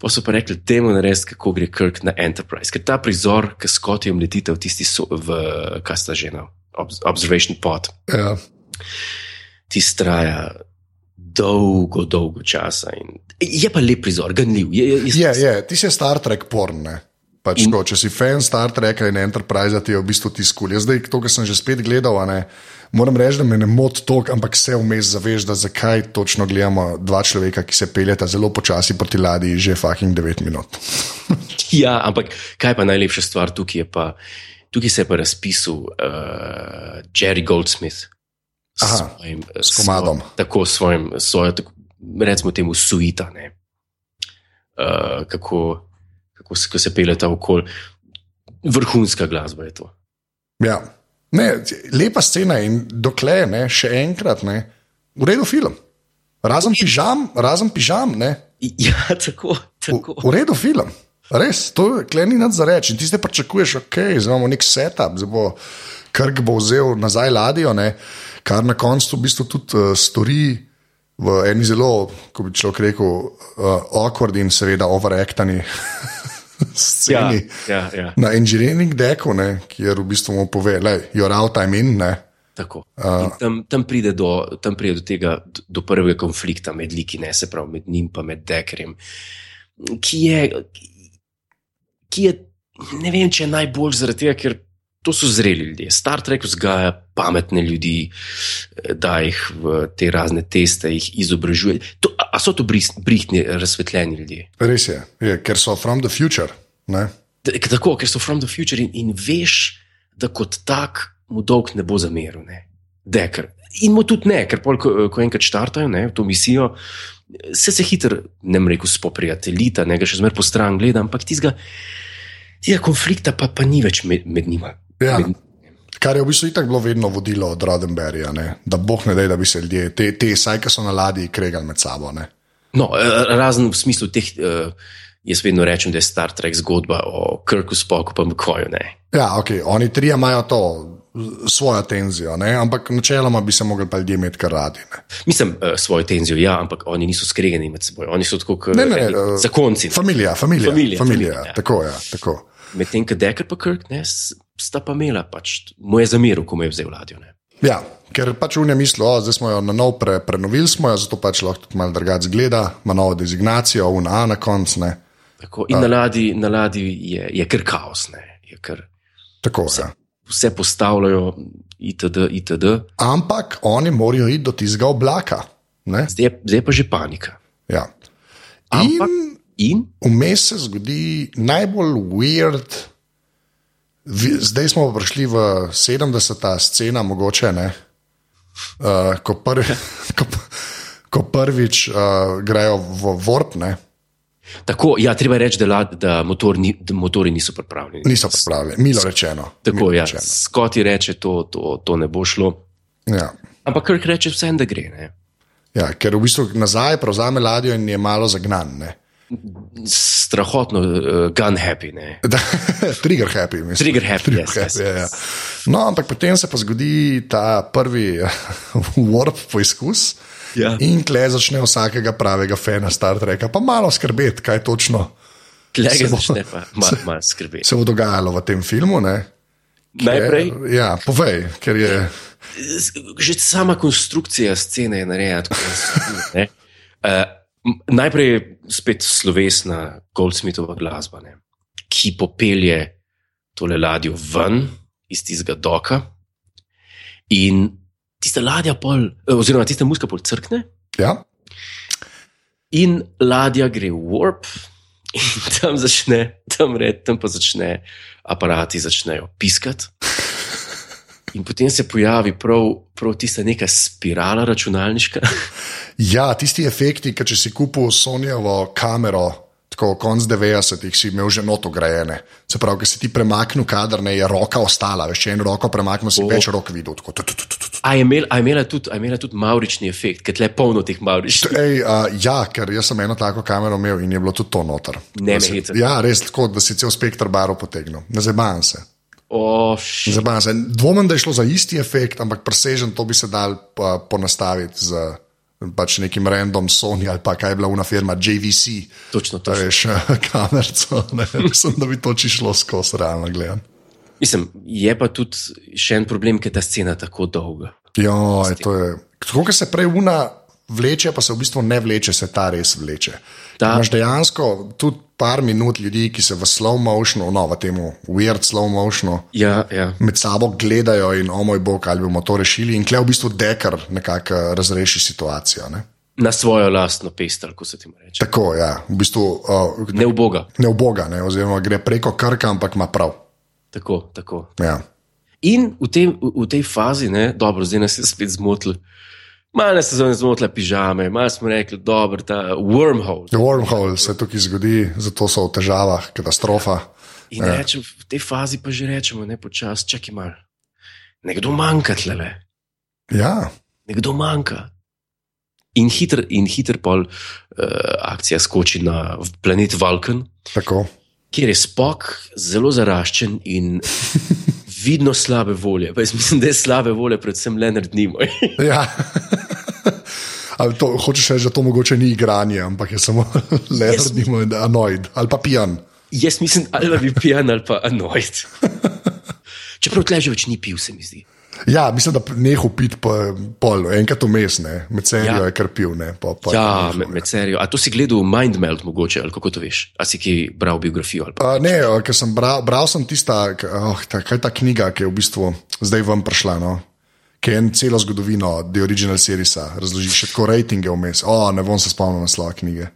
Pa so pa rekli, temu narediti, kako gre Kirk na Enterprise. Ker ta prizor, ki s kotijem letite v tisti, so, v, kaj sta že na Observation Pod. ja. Ti straja dolgo, dolgo časa. In je pa lep prizor, ganljiv. Je, je, Je, je, ti si Star Trek porn. Ne? Pač In- tako, če si fan Star Treka in Enterprise, ti je v bistvu ti skul. Jaz zdaj, to, kar sem že spet gledal, ne, moram reči, da me ne moti to, ampak se vmes zaveš, da zakaj točno gledamo dva človeka, ki se peljeta zelo počasi proti ladji, že fucking 9 minut. Ja, ampak kaj pa najlepša stvar tukaj je pa, tukaj se je pa razpisal uh, Jerry Goldsmith. Aha, svojim, eh, s komadom. Svoj, tako svojim, svojo, tako, recimo temu, suita. ne. Uh, kako, kako se, se peleta okoli. Vrhunska glasba je to. Ja. Ne, lepa scena in dokler ne, še enkrat, ne, v redu film. Razen pižam, razen pižam, ne, Ja, tako. v, tako. v redu film. Res, to je kleni nad za reči. Ti zdaj pričakuješ, ok, zdaj imamo nek setup, zdaj bo Krk bo vzel nazaj ladjo, ne, kar na koncu v bistvu tudi uh, stori v eni zelo, ko bi človek rekel, uh, awkward in seveda overaktani Ja, sceni. ja, ja, Na engineering deku, ne, kjer v bistvu mu pove, da je out time in ne. tako. In Tam, tam, pride do, tam pride do tega, do prvega konflikta med liki, ne se pravi med njim in med Dekerjem, ki je, ki je, ne vem, če je najbolj zaradi tega, ker to so zreli ljudje. Star Trek vzgaja pametne ljudi, eh, da jih v te razne teste izobražuje. To, a so to brihtni, razsvetljeni ljudje? Res je, je, ker so from the future. Ne. Tako, ker so from the future in, in veš, da kot tak mu dolg ne bo zameril. Ne? Deker. In mu tudi ne, ker pol, ko, ko enkrat štartajo ne, to misijo, se se hitro, ne bom rekel, spoprijateljita, ne ga še zmeraj po stran gleda, ampak tistega, tistega konflikta pa, pa ni več med, med njima. Ja. Med, Kar je v bistvu itak bilo vedno vodilo od Rodenberga, da boh ne da, da bi se ljudje, te, te saj, ki so na ladji, kregali med sabo. Ne. no, eh, razen v smislu teh, uh, jaz vedno rečem, da je Star Trek zgodba o Krku, Spoku pa McCoyu. ne. Ja, ok, oni trije imajo to svojo tenzijo, ne? ampak načeloma bi se mogli pa ljudje imeti kar radi. Ne? Mislim, uh, svojo tenzijo, ja, ampak oni niso skregani med seboj, oni so tako kot Ne, ne, eh, zakonci. Familija, familija, Familija, familija, familija, ja. tako. Ja, tako. Medtem ko Deker pa Kirk, ne, sta pa imela, pač, mu je zameril, ko mu je vzel ladjo. Ne. Ja, ker pač v njem misli, da smo jo na nov pre, prenovili, smo jo, zato pač lahko tudi malo drugače zgleda, ima novo designacijo, un A na koncu. Tako, in na ladji, na ladji je, je kar kaos, ne, je kar Tako, ja. vse postavljajo, itd. itd. Ampak oni morajo iti do tistega oblaka. Ne? Zdaj, je- zdaj je pa že panika. Ja. Ampak, In in vmes se zgodi najbolj weird. Zdaj smo prišli v 70-ta scena, mogoče ne. Uh, ko, prvi, ko, ko prvič uh, grejo v Vorp, ne, tako, ja, treba je reči, da, lad, da, motor ni, da motori niso pripravljeni. niso pripravljeni, milo rečeno. Tako, milo ja, rečeno. Scott je reče, to, to, to ne bo šlo. Ja. Ampak Kirk reče, vse da gre. Ne. Ja, ker v bistvu nazaj prevzame ladjo in je malo zagnan. Ne. Strahotno, uh, gun happy. Da, trigger happy, mislim. Trigger happy, Trigger yes, happy yes, ja, ja. No, ampak potem se pa zgodi ta prvi warp poizkus. Ja. In tle začne vsakega pravega fana Star Treka, pa malo skrbeti, kaj točno Tle Se ga bo- začne pa malo mal skrbeti. se bo dogajalo v tem filmu. Ne. Najprej, Ker- Ja, povej, ker je. že sama konstrukcija scene je narejena tako. da se- ne. Uh, najprej je spet slovesna Goldsmithova glasba, ne, ki popelje tole ladjo ven iz tistega doka. In tista ladja, pol, eh, oziroma tista muska pol crkne, Ja, in ladja gre v warp, in tam, začne, tam, red, tam pa začne aparati začnejo piskati. In potem se pojavi prav, prav tista neka spirala računalniška. ja, tisti efekti, ki če si kupil Sonjevo kamero, tako konc 90-ih si imel že noto grajene. Se pravi, ker si ti premaknil kader, ne je roka ostala, veš, če en roko premaknil, si več rok videl. Tako, tu, tu, tu, tu. A je imel- a je imela tudi, imela tudi maurični efekt, ker tle polno teh mauričnih. Ej, uh, ja, ker jaz sem eno tako kamero imel in je bilo tudi to noter. Ne me hecati. Ja, res tako, da si cel spektr barov potegnil. Ne zabavam se. O, š- Zabavam se. Dvomim, da je šlo za isti efekt, ampak presežen to bi se dal ponastaviti z pač nekim random Sony ali pa kaj je bila una firma JVC. Točno to. Še kamerco. ne. Mislim, da bi to čišlo skozi realno gledano. Mislim, je pa tudi še en problem, ker je ta scena tako dolga. Jo, je, to je. Tako kot se prej una vleče, pa se v bistvu ne vleče, se ta res vleče. Ta- Imáš dejansko tudi par minut ljudi, ki se v slow motionu, no, v tem weird slow motionu. Ja, ja. Med sabo gledajo, in o moj bog, ali bomo to rešili. In klej v bistvu dekar nekako eh, razreši situacijo. Ne? Na svojo lastno pest, kako se ti reče. Tako, ja, v bistvu uh, Ne v Boga. ne v Boga, ne, oziroma gre preko krka, ampak ima prav. Tako, tako. Ja. In v, tem, v, v tej fazi, ne, dobro, zdaj nas je spet zmotil. Malo nas je zmotila pižame, malo smo rekli, dobro, ta wormhole. The wormhole se tukaj zgodi, zato so v težavah, katastrofa. In ja. rečem, v tej fazi pa že rečemo, ne počasi, čakaj malo. Nekdo manjka tle, Ja, nekdo manjka. In hiter, in hiter pol uh, akcija skoči na planet Vulkan, tako. kjer je spok zelo zaraščen in vidno slabe volje. Pa jaz mislim, da je slabe volje, predvsem Leonard Nimoy. Ja. Ali to, hočeš reči, da to mogoče ni igranje, ampak je samo Leonard Nimoy, anoid ali pa pijan. Jaz mislim, ali bi pijan ali pa annoyed. Čeprav tle že več ni pil, se mi zdi. Ja, mislim, da neho pit pa pol, enkrat vmes, ne, med serijo Ja. ja. je kar pil. Ne, pa, pa Ja, nehal, med, med serijo. A to si gledal Mindmeld, mogoče, ali kako to veš? A si ki bral biografijo? Ali pa? Uh, ne, ker sem bral, bral sem tista, oh, ta, kaj je ta knjiga, ki je v bistvu zdaj vam prišla. No? Ki je en celo zgodovino, The Original Series, razloži še tako rejtinge vmes. O, ne bom se spomnil naslova knjige.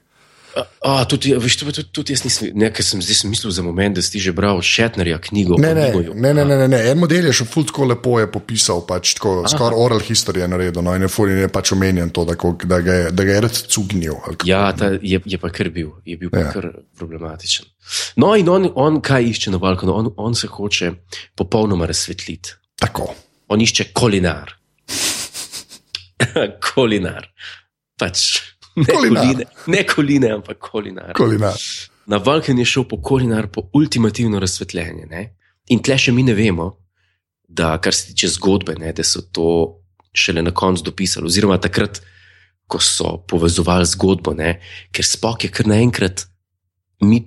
A, tudi, veš, tudi, tudi, tudi jaz nisem, ne, ker sem zdaj sem mislil za moment, da si že bral Šetnerja knjigo. Ne, ne, Nimoju. ne, ne, ne, ne, ne. En model je še ful tako lepo je popisal, pač tako skoraj oral history je naredil, no, in je ful in je pač omenjen to, da, da ga je, da ga je rad cugnil. Ja, ta je, je pa kar bil, je bil pa Ja. kar problematičen. No, in on, on kaj išče na Balkanu? On, on se hoče popolnoma razsvetliti. Tako. On išče kolinar. kolinar. Pač, ne, Kolinar. Koline, ne koline, ampak kolinar. Kolinar. Na Balkan je šel po kolinar, po ultimativno razsvetljenje. Ne? In tle še mi ne vemo, da kar se tiče zgodbe, ne, da so to šele na koncu dopisali, oziroma takrat, ko so povezovali zgodbo, ne, ker Spok je kar naenkrat mi,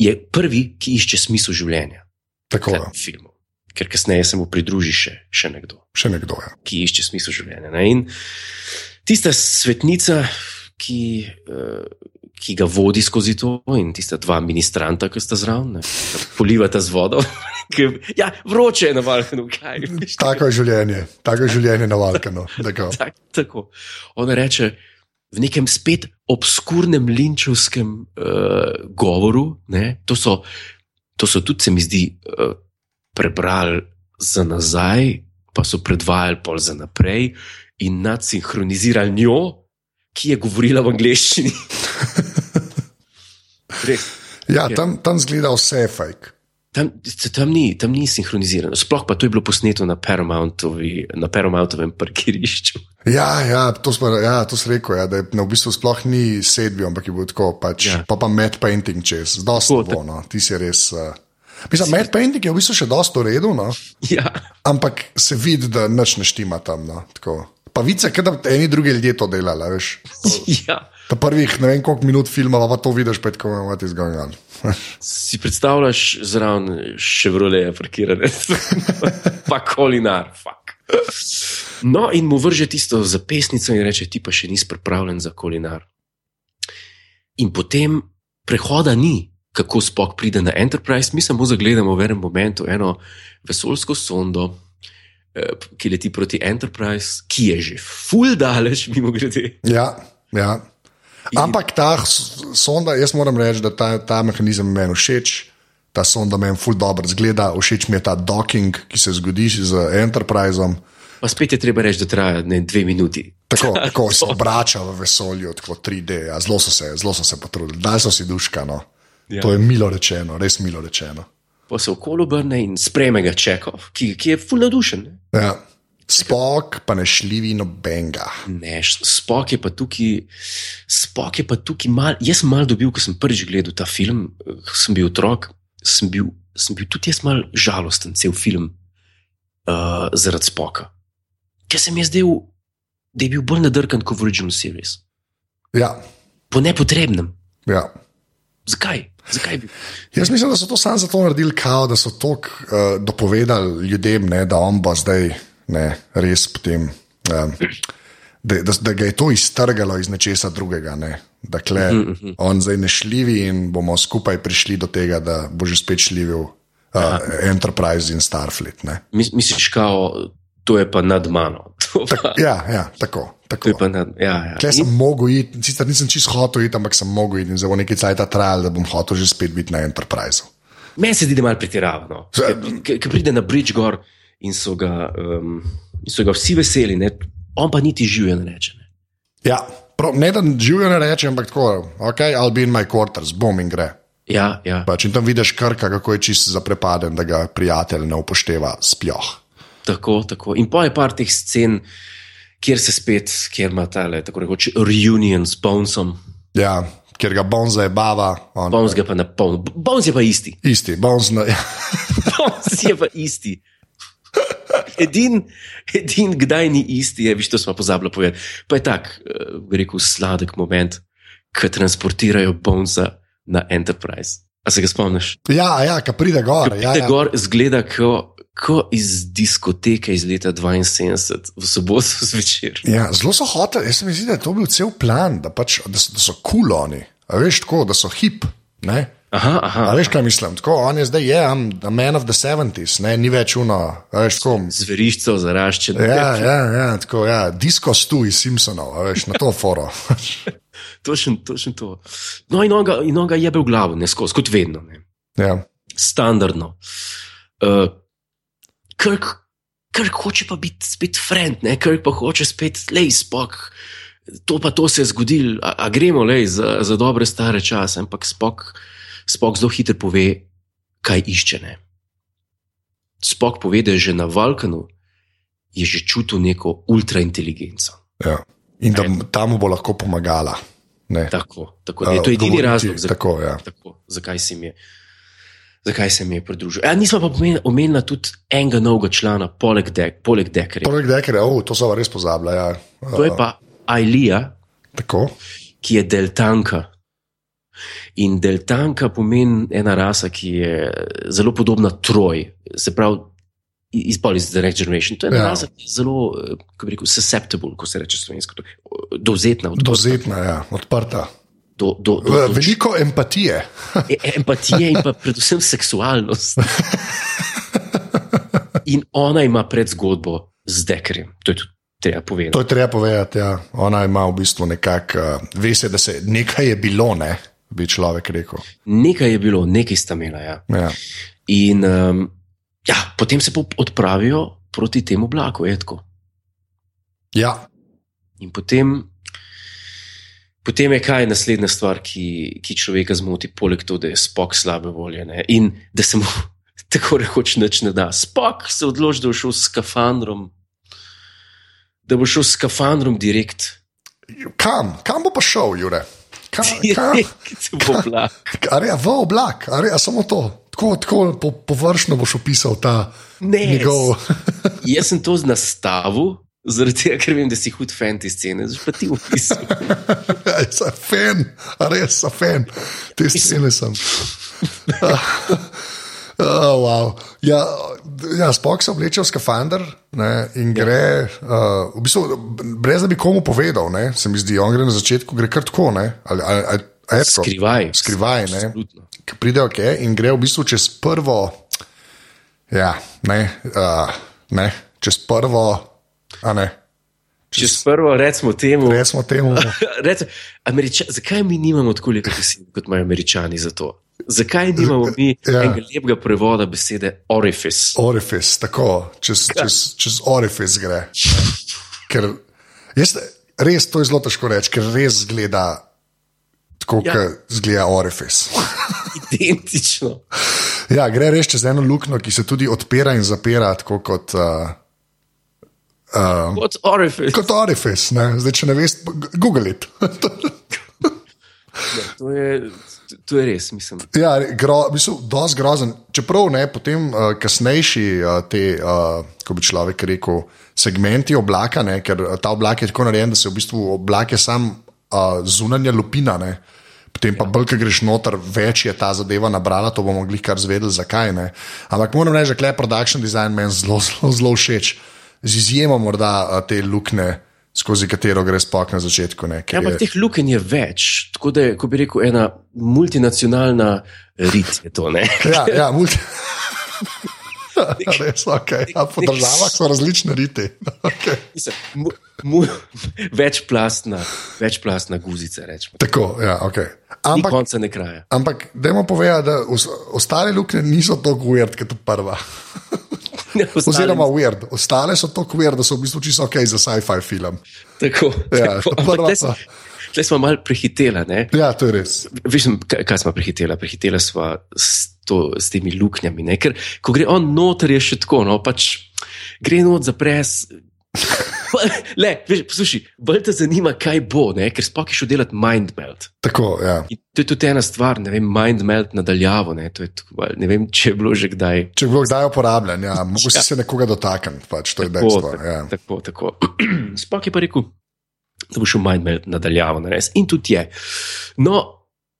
je prvi, ki išče smisel življenja Tako, v tem filmu. Ker kasneje se mu pridruži še, še nekdo še nekdo je. ki išče smisel življenja. Ne? In tista svetnica, ki, uh, ki ga vodi skozi to, in tista dva ministranta, ki sta zraven, polivata z vodo. ja, vroče je na Balkanu, kaj. Tako je življenje, tako je življenje na Balkanu. Tako. Tak, tako. Ona reče v nekem spet obskurnem linčevskem uh, govoru, ne, to, so, to so tudi, se mi zdi, uh, prebrali za nazaj, pa so predvajali pol za naprej in nadsinhronizirali njo, ki je govorila v angleščini. Res. Ja, tam, tam zgleda vse fake. Tam, tam, ni, tam ni sinhronizirano, sploh pa to je bilo posneto na, Paramountovi, na Paramountovem parkirišču. Ja, ja, to smo ja, to rekel, ja, da je, ne, v bistvu sploh ni sedbi, ampak je bil tako, pač, Ja. ja. pa pa matte painting čez, dosti Tako, bo, no, ti si res. Uh, mislim, matte painting je v bistvu še dosti v redu, no, Ja. ampak se vidi, da nič ne štima tam. No, tako. Pa vice, da eni drugi ljudje to delali, veš. ja. Ta prvih ne vem koliko minut filma, pa to vidiš, tako, what is going on. Si predstavljaš zraven Chevrolet, parkirane, pa kolinar, fuck. No, in mu vrže tisto zapestnico in reče: Ti pa še nisi pripravljen za kolinar. In potem prehoda ni, kako spok pride na Enterprise, mi samo zagledamo v enem momentu eno vesoljsko sondo, ki leti proti Enterprise, ki je že full daleč, mimo grede. Ja, ja. Ampak ta sonda, jaz moram reči, da ta, ta mehanizem meni všeč. Ta sonda meni ful dobro zgleda, všeč mi je ta docking, ki se zgodi z Enterpriseom. Pa spet je treba reči, da traja ne, dve minuti. Tako, tako se obrača v vesolju, tako 3D. Ja, zelo so se, zelo so se potrudili, daj so si duška. No. Ja. To je milo rečeno, res milo rečeno. Pa se okolo obrne in sprejme ga Čekov, ki, ki je fulno dušen. Ja. Spok pa ne šljivi nobenega. Ne, spok je pa tukaj, spok je pa tukaj mal. Jaz sem mal dobil, ko sem prvič gledal ta film, ko sem bil otrok, sem bil, sem bil tudi jaz mal žalosten, cel film, uh, zaradi spoka. Ker se mi je zdel, da je bil bolj nadrkan kot v original series. Ja, Po nepotrebnem. ja. Zakaj? Zakaj bi? Jaz mislim, da so to samo zato naredili, kao, da so to uh, dopovedali ljudem, ne, da on bo zdaj ne, res potem. Um, Da, da, da ga je to iztrgalo iz nečesa drugega, ne? da kle, uh -huh. on zdaj ne šljivi in bomo skupaj prišli do tega, da bo že spet šljivil uh, Enterprise in Starfleet. Ne? Mis, misliš, kao, to je pa nad mano. To, pa, Ja, ja, tako. tako. pa nad, ja, ja. Klej sem mogel iti, sicer nisem čisto hotel iti, ampak sem mogel iti in bo nekaj cajt trajal, da bom hotel že spet biti na Enterpriseu. Meni se zdi, da je malo pretiravano. Ker pride na Bridge gor in so ga, um, in so ga vsi veseli, ne? on pa niti živijo ne reče. Ne? Ja, prav, ne da živijo ne reče, ampak tako, ok, I'll be in my quarters, bom in gre. Ja, ja. Pač in tam vidiš krka, kako je čist zaprepaden, da ga prijatelj ne upošteva sploh. Tako, tako. In pa je par teh scen, kjer se spet, kjer ima ta le, tako rekoč, reunion s Bonesom. Ja, ker ga Bonza je bava, on, Bones ga pa na polno. Bones je pa isti. isti, Bonz, no, ja. Bones je pa isti. Edin, edin, kdaj ni isti, je, viš, to smo pozabili povedati. Pa je tak, uh, bi rekel, sladek moment, ko transportirajo Bonesa na Enterprise. A se ga spomniš? ja, ja, ki pride gor. Ja, Pride ja. gor, zgleda ko, ko iz diskoteke iz leta 72, v soboto zvečer. Ja, zelo so hoteli, jaz se mi zdi, da je to bil cel plan, da, pač, da, so, da so kul cool veš tako, da so hip. Ne? Aha, aha. A veš, kaj mislim? Tako, on je zdaj, je, I'm a man of the 70s, ne, ni več uno, veš, tako. Zveriščev zaraščen. Ja, ja, ja, tako, ja, disko stu iz Simpsonov, veš, na to foro. Točno, točno to. No, in on ga, in on ga jebe v glavo, ne skozi, kot vedno. Ne. ja. Standardno. Uh, Krk, Krk hoče pa biti spet friend, ne? Krk pa hoče spet, lej, spok. To pa to se je zgodilo, a, a gremo lej, za, za dobre stare čase, ampak spok, spok zelo hitro pove, kaj išče. Ne? Spok pove, da je že na Valkanu je že čutil neko ultrainteligenco. Ja. In da tam bo lahko pomagala. Ne. Tako, tako je to edini Odgovoriti, razlog, zakaj. Tako, ja. Tako, zakaj se mi je, zakaj se mi je pridružil. Ja, nismo pa omen- omenili tudi enega novega člana, poleg, dek, poleg Dekerja. Poleg dekere, oh, to so res pozabila. Ja. To je pa Ailija, Tako. ki je deltanka. In deltanka pomeni ena rasa, ki je zelo podobna Troj, se pravi, iz Polis The Next Generation. To je ena Ja. rasa, ki je zelo, eh, kako bi rekel, susceptible, ko se reče slovensko, eh, dovzetna, odprta, Dozetna, ja, odprta. Do, do, do, do, Veliko empatije. E- empatije in pa predvsem seksualnost. In ona ima predzgodbo z Dekerjem, to je tudi treba povedati. To je treba povedati. Ja. Ona ima v bistvu nekako, uh, ve se, da se nekaj je bilo, ne, bi človek rekel. Nekaj je bilo, nekaj sta imela. Ja. Ja. In um, ja, potem se odpravijo proti temu oblaku, etko. Ja. In potem, potem je kaj naslednja stvar, ki, ki človeka zmoti, poleg tega, da je spok slabe volje ne? in da se mu tako rekoč nič ne da. Spok se odloči, da bo šel s skafandrom, da bo šel s skafandrom direkt. Kam? Kam bo pa šel, Jure? Kam? kam? Direkt v oblak. A re, v oblak, a re, a samo to. Tako, tako po, površno boš opisal ta Ne, njegov. Jaz sem to nastavil, zaradi tega, ker vem, da si hud fan te scene, zdaj pa ti upisal. Sem fan, res sem fan, te scene sem. Oh, wow. ja, ja, Spok se obleče v skafander ne, in gre, uh, v bistvu, brez da bi komu povedal, ne, se mi zdi, on gre na začetku, gre kar tako. Ne, ali, ali, ali, tako? Skrivaj. Skrivaj, ne. Ki pride ok in gre v bistvu čez prvo, ja, ne, uh, ne čez prvo, a ne, Čez prvo, recimo temu, resmo temu. Rece, Američa, zakaj mi nimamo tako lepe besede, kot imajo američani za to? Zakaj nimamo mi Ja. ja. enega lepega prevoda besede orifice? Orifice, tako, čez, čez, čez orifice gre. Ker jaz, res to je zelo težko reči, ker res zgleda tako, Ja. ja. kot zgleda orifice. identično. Ja, gre res čez eno luknjo, ki se tudi odpira in zapira, tako kot. Uh, uh, Kot orifice. Kot orifice, ne? zdaj če ne veš, Google it. Ja, to, je, to je res, mislim. ja, gro, mislim, dosti grozen. Čeprav ne, potem uh, kasnejši uh, te, uh, ko bi človek rekel, segmenti oblaka, ne, ker uh, ta oblak je tako narejen, da se v bistvu oblak je sam uh, zunanja lupina. Ne. Potem pa, bolj, ko greš noter, več je ta zadeva nabrala, to bomo mogli kar zvedeti, zakaj ne. Ampak moram reči, da je production design meni zelo, zelo, zelo všeč. Z izjemo morda te luknje, skozi katero gre spok na začetku. Ne, Ja, ampak je- teh lukenj je več. Tako da je, ko bi rekel, ena multinacionalna rit je to. Ja, ja multi. Res, okay. ja, po državah so različne riti. Okay. Mislim, mu, mu, večplastna, večplastna guzica, rečemo. Tako, ja, okay. Ni ampak, konca ne kraja. ampak dajmo povedati, da os, ostale luknje niso tako weird, kot prva. Oziroma, weird. Ostale so tako weird, da so v bistvu čisto ok za sci-fi film. tako. Ja, tako. prva tle smo- Tle smo malo prehitela. Ne? Ja, to je res. Veš, kaj, kaj smo prehitela? Prehitela smo s, to, s temi luknjami. Ne? Ker ko gre on noter, je še tako, no pač gre not za pres. Le, veš, poslušaj, bolj te zanima, kaj bo, ne? ker spokaj šel delati mind melt. Tako, ja. In to je tudi ena stvar, ne vem, mind melt nadaljavo. Ne, To je malo- ne vem, če je bilo že kdaj. Če bi bilo kdaj uporabljen, ja, mogoče si se nekoga dotakniti, pač, to je dejstvo. tako, Ja. tako, tako. Spok je pa rekel, da bo šel mind melt nadaljavo narediti. In tudi je. No,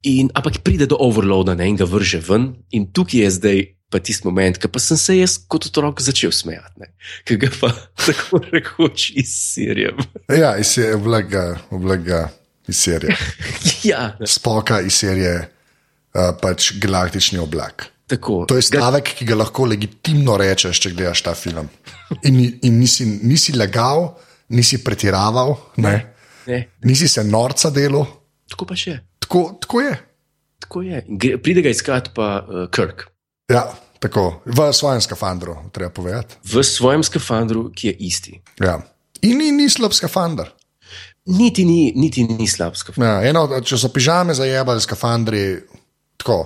in, ampak pride do overloada ne, in ga vrže ven, in tukaj je zdaj. Pa tisti moment, ki pa sem se jaz kot otrok začel smejati, ki ga pa tako rekoč izsirjem. Ja, iz serije, oblega, oblega iz serije. ja, Spoka iz serije, uh, pač galaktični oblak. tako. To je stavek, ki ga lahko legitimno rečeš, če gledaš ta film. In, in nisi, nisi lagal, nisi pretiraval, ne? Ne, nisi se norca delal. tako pa še. Tako, tako je. Tako je. Pride ga iskat pa uh, Kirk. Ja, tako. V svojem skafandru, treba povedati. V svojem skafandru, ki je isti. Ja. In ni, ni slab skafandr. Niti ni, niti ni slab skafandr. Ja, eno, če so pižame zajebali skafandri, tako.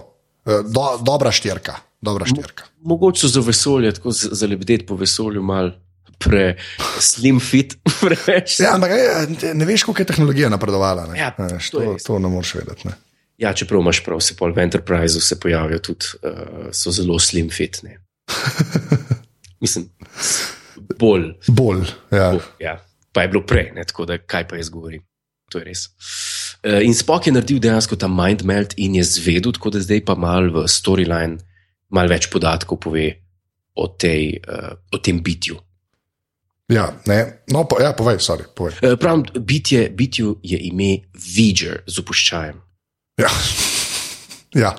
eh, Do, dobra štirka. Dobra štirka. Mogoče so za vesolje, tako za lebdeti po vesolju, mal pre slim fit, preveč. Ja, ampak eh, ne veš, koliko je tehnologija napredovala. Ne? Ja, to to, to ne moreš vedeti. Ne? Ja, čeprav imaš prav, se pol v Enterpriseu se pojavijo tudi, uh, so zelo slim fit. Ne. Mislim, bolj. Bolj. Ja. bolj ja. Pa je bilo prej, ne, tako da kaj pa jaz govorim. To je res. Uh, in Spock je naredil dejansko ta mind melt in je zvedel, tako da zdaj pa mal v storyline malo več podatkov pove o, tej, uh, o tem bitju. Ja, ne. No, po, ja, povej, sorry, povej. Uh, pravim, bitje, bitju je ime Viger z opuščajem. Ja. ja.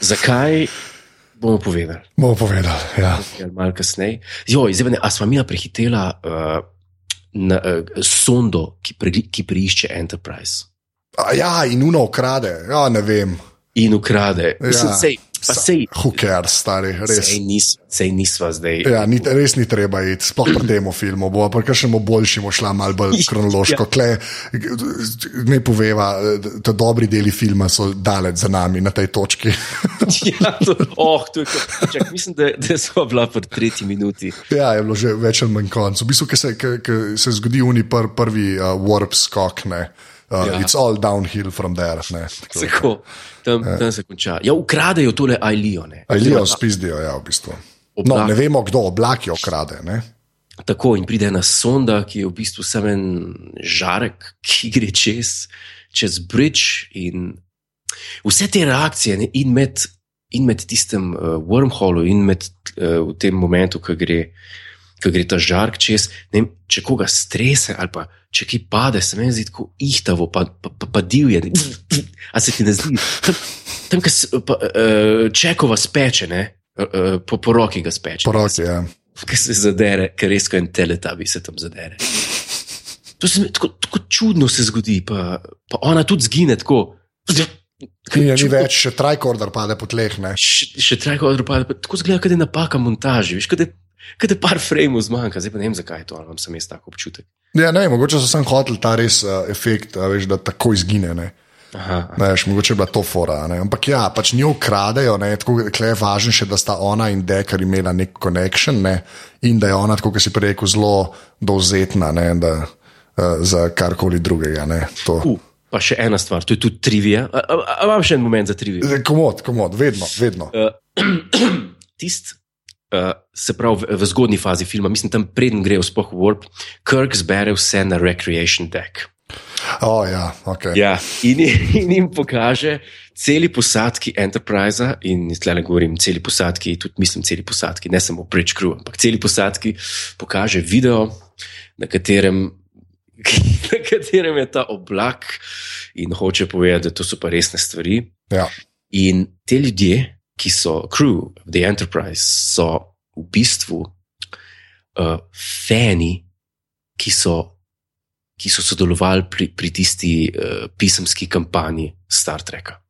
Zakaj? Bomo povedali. Bomo povedali. Ja. Malo kasneje. Jo, zdaj, ne, a smo mi prehitela uh, na, uh, sondo, ki, pre, ki preišče Enterprise A, ja, in uno ukrade. Ja, ne vem. in ukrade. Mislim, Ja. sej, pa sej, cares, stari, res. sej, nis, sej nisva zdaj. Ja, ni, res ni treba iti, sploh pri tem filmu. Bo pa boljši, mo šla malo bolj kronološko. Kle, ne poveva, da dobri deli filma so daleč za nami na tej točki. Ja, to, oh, to kot- čak, mislim, da, da smo bila pri tretji minuti. ja, je bilo že več ali manj konc. V bistvu, ki se, ke- ke se zgodi uni pr, prvi uh, warp skok, ne. Uh, Ja. ja. It's all downhill from there. Ne, tako. Tako, tam, tam se konča. Ja, ukradejo tole Ailijo. ne. Alijo spizdijo, ja, v bistvu. No, Oblak. ne vemo, kdo oblak jo krade. Ne? Tako in pride ena sonda, ki je v bistvu samo en žarek, ki gre čez, čez bridge. In vse te reakcije, ne, in med, in med tistem uh, wormholu, in med uh, tem momentu, ko gre, ko gre ta žark čez, ne vem, če koga strese ali pa če ki pade, se meni zdi tako ihtavo, pa, pa, pa, pa divje. A se ti ne zdi? Tam, tam kjer uh, čekova speče, ne, uh, uh, po, po roki ga speče. Poroki, ja. ki se zadere, ker res kot en teletabi se tam zadere. To se mi tako, tako čudno se zgodi, pa, pa ona tudi zgine tako. Ni, ni več, še trikorder pade po tleh. Ne? Še, še trajko odropade, pa tako zgleda, kot je napaka montaži, veš, kot je, kot je par frameov zmanjka, zdaj pa ne vem, zakaj je to, imam sem jaz tako občutek. Ja, ne, mogoče so sem hotel ta res uh, efekt, a, veš, da tako izgine. Ne? Aha, Ne, veš, mogoče je bila to fora. Ne? Ampak ja, pač njo ukradejo, ne, tako da je važno še, da sta ona in Dekar imela nek connection ne, in da je ona, tako kot si prej rekel, zelo dovzetna ne, da, uh, za karkoli drugega. Uh, pa še ena stvar, to je tudi trivija. Imam še en moment za trivijo. Zdaj, Komod, komod, vedno, vedno. Tist, uh, se pravi, v, v zgodni fazi filma, mislim, tam preden grejo sploh v Warp, Kirk zbere vse na recreation deck. Oh, ja, okay. Ja, in, in jim pokaže celi posadki Enterprise, in tle ne govorim celi posadki, tudi mislim celi posadki, ne samo Bridge Crew, ampak celi posadki pokaže video, na katerem, na katerem je ta oblak in hoče povedati, da to so pa resne stvari. Ja. In te ljudje, ki so crew of the Enterprise, so v bistvu uh, fani, ki so, ki so sodelovali pri, pri tisti uh, pisemski kampanji Star Treka.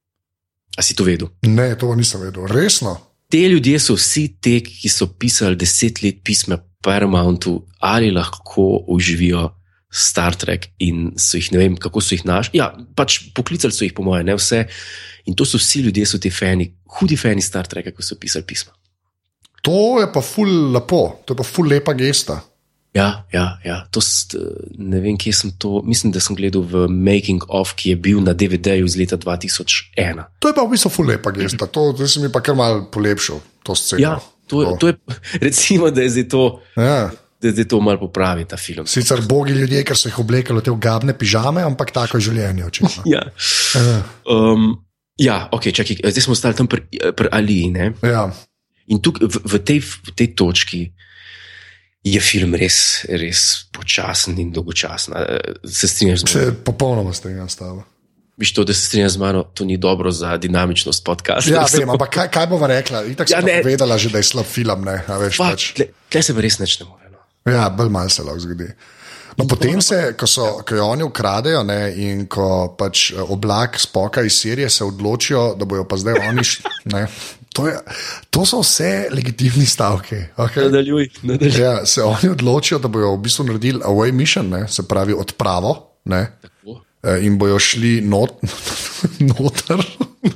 A si to vedel? Ne, to nisem vedel. Resno. Te ljudje so vsi te, ki so pisali deset let pisma Paramountu, ali lahko uživijo Star Trek in so jih, ne vem, kako so jih našli. Ja, pač poklicali so jih, po mojem, ne vse. In to so vsi ljudje, so ti fani, hudi fani Star Treka, ko so pisali pisma. To je pa ful lepo, to je pa ful lepa gesta. Ja, ja, ja. To ne vem, kje sem to. Mislim, da sem gledal v Making of, ki je bil na DVD-ju iz leta 2001. To je pa v bistvu ful lepa gesta, to, to se mi pa kar mal polepšal, to sceno. Ja, to, to je, recimo, da je zdaj to. Ja. Da zdaj to malo popravi ta film. Sicer bogi ljudje, ker so jih oblekali v te ogabne pižame, ampak tako je življenje. očitno. Ja, um, ja ok, čakaj, zdaj smo ostali tam pri, pri Aliji. ne? Ja. In tukaj v, v, tej, v tej točki je film res, res počasen in dolgočasen. A, Se strinjaš z mano? Se popolnoma strinjam s tabo. Viš to, da se strinjaš z mano, to ni dobro za dinamičnost podcasta. Ja, vem, ampak kaj, kaj bova rekla? Itak Ja, sem vedela že, da je slab film. Ne, a veš, Fak, pač. tle, tle se pa res neč ne more. No. Ja, bolj malo se lahko zgodi. No, potem se, ko, so, ko jo oni ukradejo ne, in ko pač eh, oblak spoka iz Sirije se odločijo, da bojo pa zdaj oni. š- Ne, to, je, to so vse legitimni stavki. Okay? Nadaljuj, nadaljuj. Ja, se oni odločijo, da bojo v bistvu naredili away mission, ne, se pravi odpravo. Ne, Tako. eh, In bojo šli not, noter,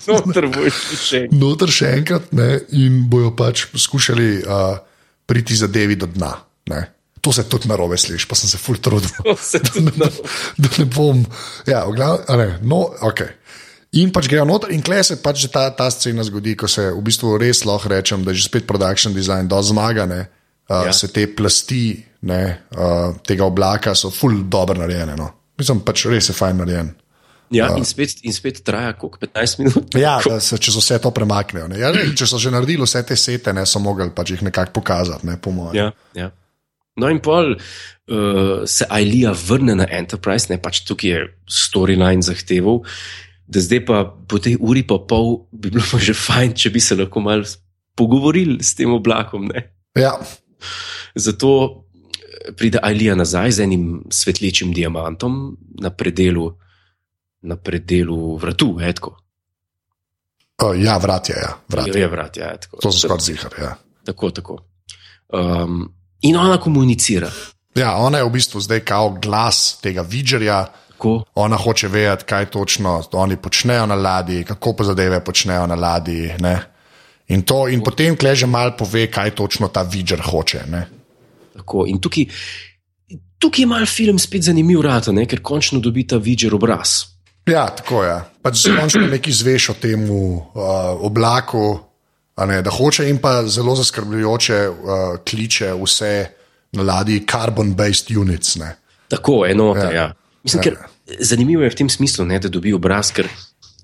Noter boš še. noter še enkrat, ne, in bojo pač skušali uh, priti zadevi do dna. Ne. To se tudi narobe sliši, pa sem se ful trudil. Se tudi da, da ne bom. Ja, glav, ne, no, okay. In pač grejo noter, in klej se pač ta, ta scena zgodi, ko se v bistvu res lahko rečem, da je že spet production design do zmagane. Uh, Ja. Se te plasti ne, uh, tega oblaka so ful dobro narejene. No. Mislim, pač res je fajn narejen. Ja, in spet, in spet traja koliko 15 minut. Ja, da se čez vse to premaknejo. ne. Ja, ne, če so že naredili vse te sete, ne, so mogli pač jih nekako pokazati, ne, po mojem. Ja, ja. No, in pol uh, se Ailija vrne na Enterprise, ne pač tukaj je storyline zahteval, da zdaj pa po tej uri pa pol bi bilo pa že fajn, če bi se lahko malo pogovorili s tem oblakom. Ne? Ja, Zato eh, pride Ailija nazaj z enim svetlečim diamantom na predelu, na predelu vratu, etko. uh, ja vrat je, ja, vrat. Je vrat, ja, etko. To so skoraj zihar. Ja. Tako, tako. Um, in ona komunicira. ja, ona je v bistvu zdaj kao glas tega vidžerja. Tako, Ona hoče vedeti, kaj točno oni počnejo na ladji, kako pa zadeve počnejo na ladji. Ne? In, to, in potem kleže mal pove, kaj točno ta vidžer hoče. Ne? Tako. In tukaj, tukaj je mal film spet zanimiv, rata, ne? ker končno dobi ta vidžer obraz. Ja, tako je. Pač končno nekaj zveš o tem uh, oblaku, a ne, da hoče in pa zelo zaskrbljujoče uh, kliče vse na ladji carbon-based units. Ne. Tako, enota. Ja. Ja. Ja. Mislim, ker, zanimivo je v tem smislu, ne, da dobi obraz, ker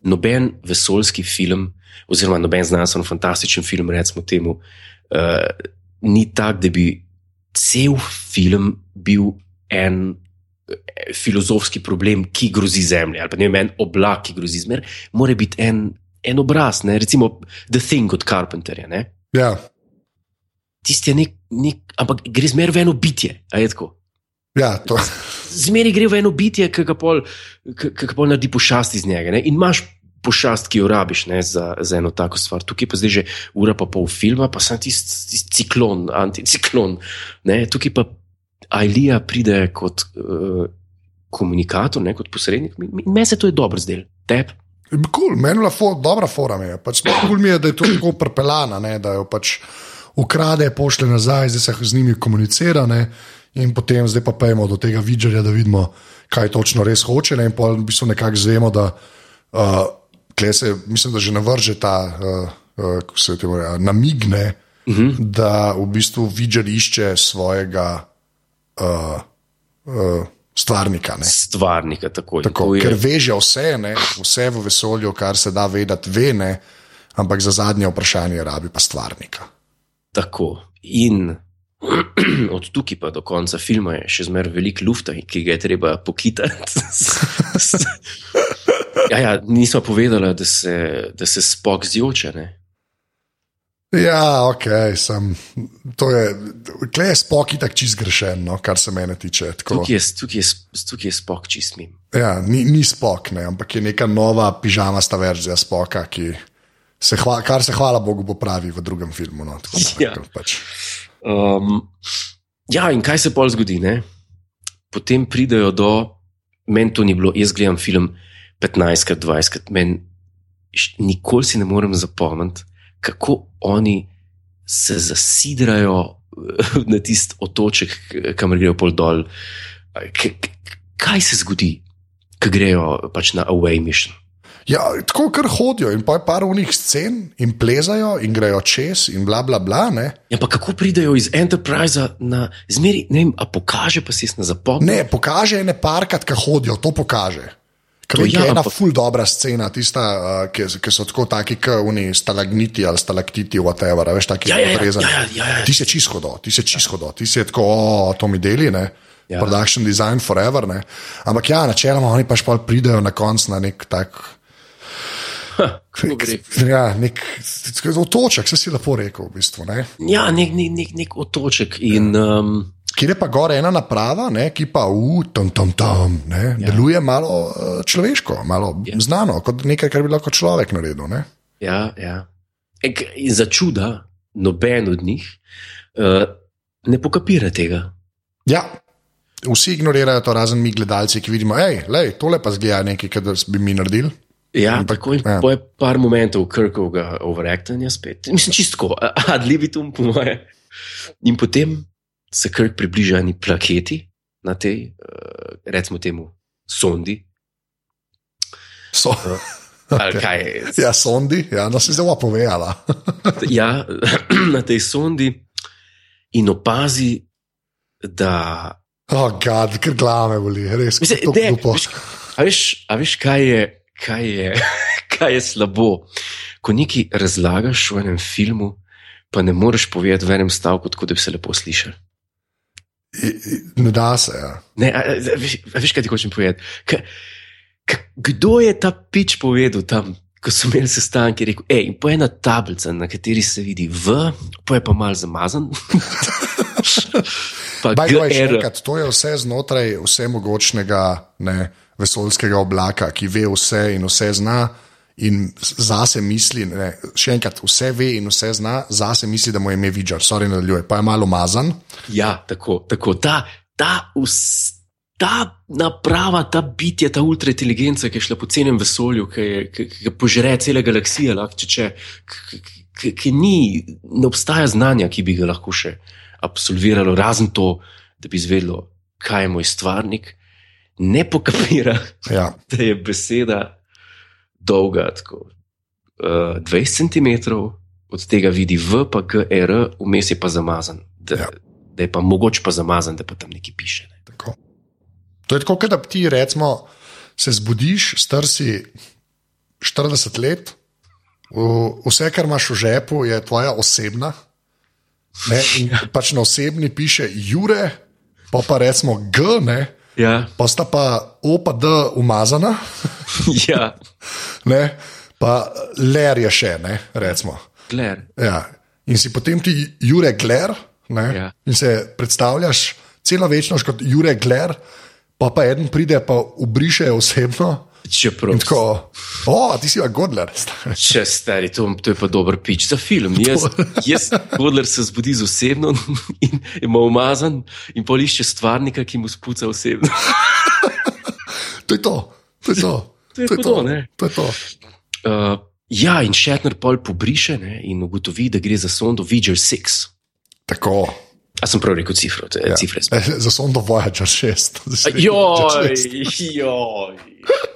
noben vesoljski film, oziroma noben znanstveno fantastičen film, recimo temu, uh, ni tak, da bi cel film bil en eh, filozofski problem, ki grozi Zemlji, ali pa ne vem, en oblak, ki grozi zmer, mora biti en, en obraz, ne? recimo The Thing od Carpenterja. Ne? Ja, Tisti je nek, nek, ampak gre zmer v eno bitje, a je tako. ja, to, Zmeri gre v eno bitje, ki ga pol, ki pol naredi pošast iz njega. Ne? In imaš pošast, ki jo rabiš ne, za, za eno tako stvar. Tukaj pa zdaj že ura pa pol filma, pa sem tisti tist ciklon, anticiklon. Ne? Tukaj pa Ailija pride kot uh, komunikator, ne, kot posrednik. Meni se to je dobro zdelo. Tep. Cool, meni je bila for, dobra forma. Pač, cool mi je, da je to tako prepelana, ne, da jo pač ukrade, pošle nazaj, zdaj se z njimi komunicira. Ne, in potem zdaj pa pojmo do tega vidžerja, da vidimo, kaj točno res hoče. Ne, in pa v bistvu nekako zvemo, da uh, se, mislim, da že navrže ta, uh, uh, kako se ti reče, namigne, uh -huh. da v bistvu vidžer išče svojega. Uh, uh, Stvarnika. Ne. Stvarnika, tako, tako je. Ker veže vse, ne, vse v vesolju, kar se da vedeti, ve, ne, ampak za zadnje vprašanje rabi pa stvarnika. Tako. In od tukaj pa do konca filma je še zmeraj velik luft, ki ga je treba pokitati. ja, ja, nismo povedali, da se, da se spok zjoče. Ne? Ja, ok, sem. To je, kle je spok tako čist grešen, no, kar se mene tiče. Tukaj je, tukaj je, tukaj je spok čist mim. Ja, ni, ni spok, ne, ampak je neka nova pižamasta verzija spoka, ki se, hva, kar se hvala Bogu popravi v drugem filmu. No, ja. Pač. Um, ja, in kaj se pol zgodi? Ne? Potem pridejo do, meni to ni bilo, jaz gledam film 15, 20, meni nikoli si ne morem zapomniti kako oni se zasidrajo na tisti otoček, kamor grejo pol dol. K kaj se zgodi, ko grejo pač na away mission? Ja, tako kar hodijo in pa je par unih scen in plezajo in grejo čez in bla bla bla. Ne? Ja, pa kako pridejo iz Enterprise na zmeri, ne vem, a pokaže pa si jaz na zapomnil? Ne, pokaže ene parkrat, ki hodijo, to pokaže. Ker je ja, ena pa... ful dobra scena, tista, uh, ki, ki so tako taki, kot oni stalagniti ali stalaktiti, whatever, veš, taki ja, ja, ja, ja, ja, ja, ja. Ti si čisto do, ti si čisto do, ti si tako, o, to mi deli, ne. Ja. Production design forever. Ne? Ampak ja, načeloma oni pač pa pridejo na konc na nek tak. Ja, nek otoček, se si lepo rekel. V bistvu, ne? Ja, nek, nek, nek, nek otoček. In, um, Kjer je pa gor ena naprava, ne, ki pa v tam, tam, tam, ne, ja. deluje malo uh, človeško, malo ja. znano, kot nekaj, kar bi lahko človek naredil. Ne. Ja, ja. Ek, in za čuda, noben od njih uh, ne pokapira tega. Ja. Vsi ignorirajo to, razen mi, gledalci, ki vidimo, da je tole pa zgleda nekaj, kar bi mi naredili. Ja, tako je. Ja. Po je par momentov krkovega overactanja spet. Mislim, čistko, ad libitum, po moje. In potem se kar približa eni plaketi na tej, uh, recimo, temu sondi. So. Okay. Ja, sondi, ja, no si zelo povedala. ja, na tej sondi in opazi, da. Oh, gad, ker glave boli, res. Mislim, de, veš, a, veš, a veš, kaj je, kaj, je, kaj je slabo? Ko nekaj razlagaš v enem filmu, pa ne moreš povedati v enem stavku, tako da bi se lepo slišal. Ne da se. Ja. Ne, a, a, veš, a veš, kaj ti hočem povedati? K, k, kdo je ta pič povedal tam, ko so imeli sestanke? Rekel, ej, po ena tablica, na kateri se vidi V, po je pa mal zamazan. pa enkrat, to je vse znotraj vse mogočnega ne, vesoljskega oblaka, ki ve vse in vse zna in zase misli, ne, še enkrat, vse ve in vse zna, zase misli, da mu je ime Vidžar, sorry, nadaljuje, pa je malo umazan. Ja, tako, tako. Ta, ta, ta naprava, ta bitje, ta ultrainteligenca, ki je šla po cenem vesolju, ki, ki, ki požre cele galaksije, lahko, če, če, ki, ki ni, ne obstaja znanja, ki bi ga lahko še absolviralo, razen to, da bi izvedlo, kaj je moj stvarnik. Ne pokapira, ja. da je beseda dolga, tako uh, eh, 20 cm, od tega vidi V, pa G, R, vmes je pa zamazan. Da, ja. da je pa mogoče pa zamazan, da pa tam nekaj piše. Ne. Tako. To je tako, da ti recimo se zbudiš, star si 40 let, vse, kar imaš v žepu, je tvoja osebna. Ne, in pač na osebni piše Jure, pa pa recimo G, ne, Ja. Pa sta pa OPD umazana. ja. ne? Pa Ler je še, ne? recimo. Gler. Ja. In si potem ti Jure Gler, ja. in se predstavljaš celo večnost kot Jure Gler, pa pa en pride pa ubriše osebno. Čeprav. Tako, o, ti si pa Godler. Če stari, to, to je pa dober pič za film. Jaz, jaz Godler se zbudi z osebno in ima umazan in polišče stvarnika, ki mu spuca osebno. to je to. to, je to. To je To je to. ne. To je to. Uh, ja, in Shatner pol pobriše ne, in ugotovi, da gre za sondo Voyager 6. Tako. A sem prav rekel cifro, te ja. cifre. Eh, Za sondo Voyager 6. Zdaj si rekel Joj, Voyager 6. joj.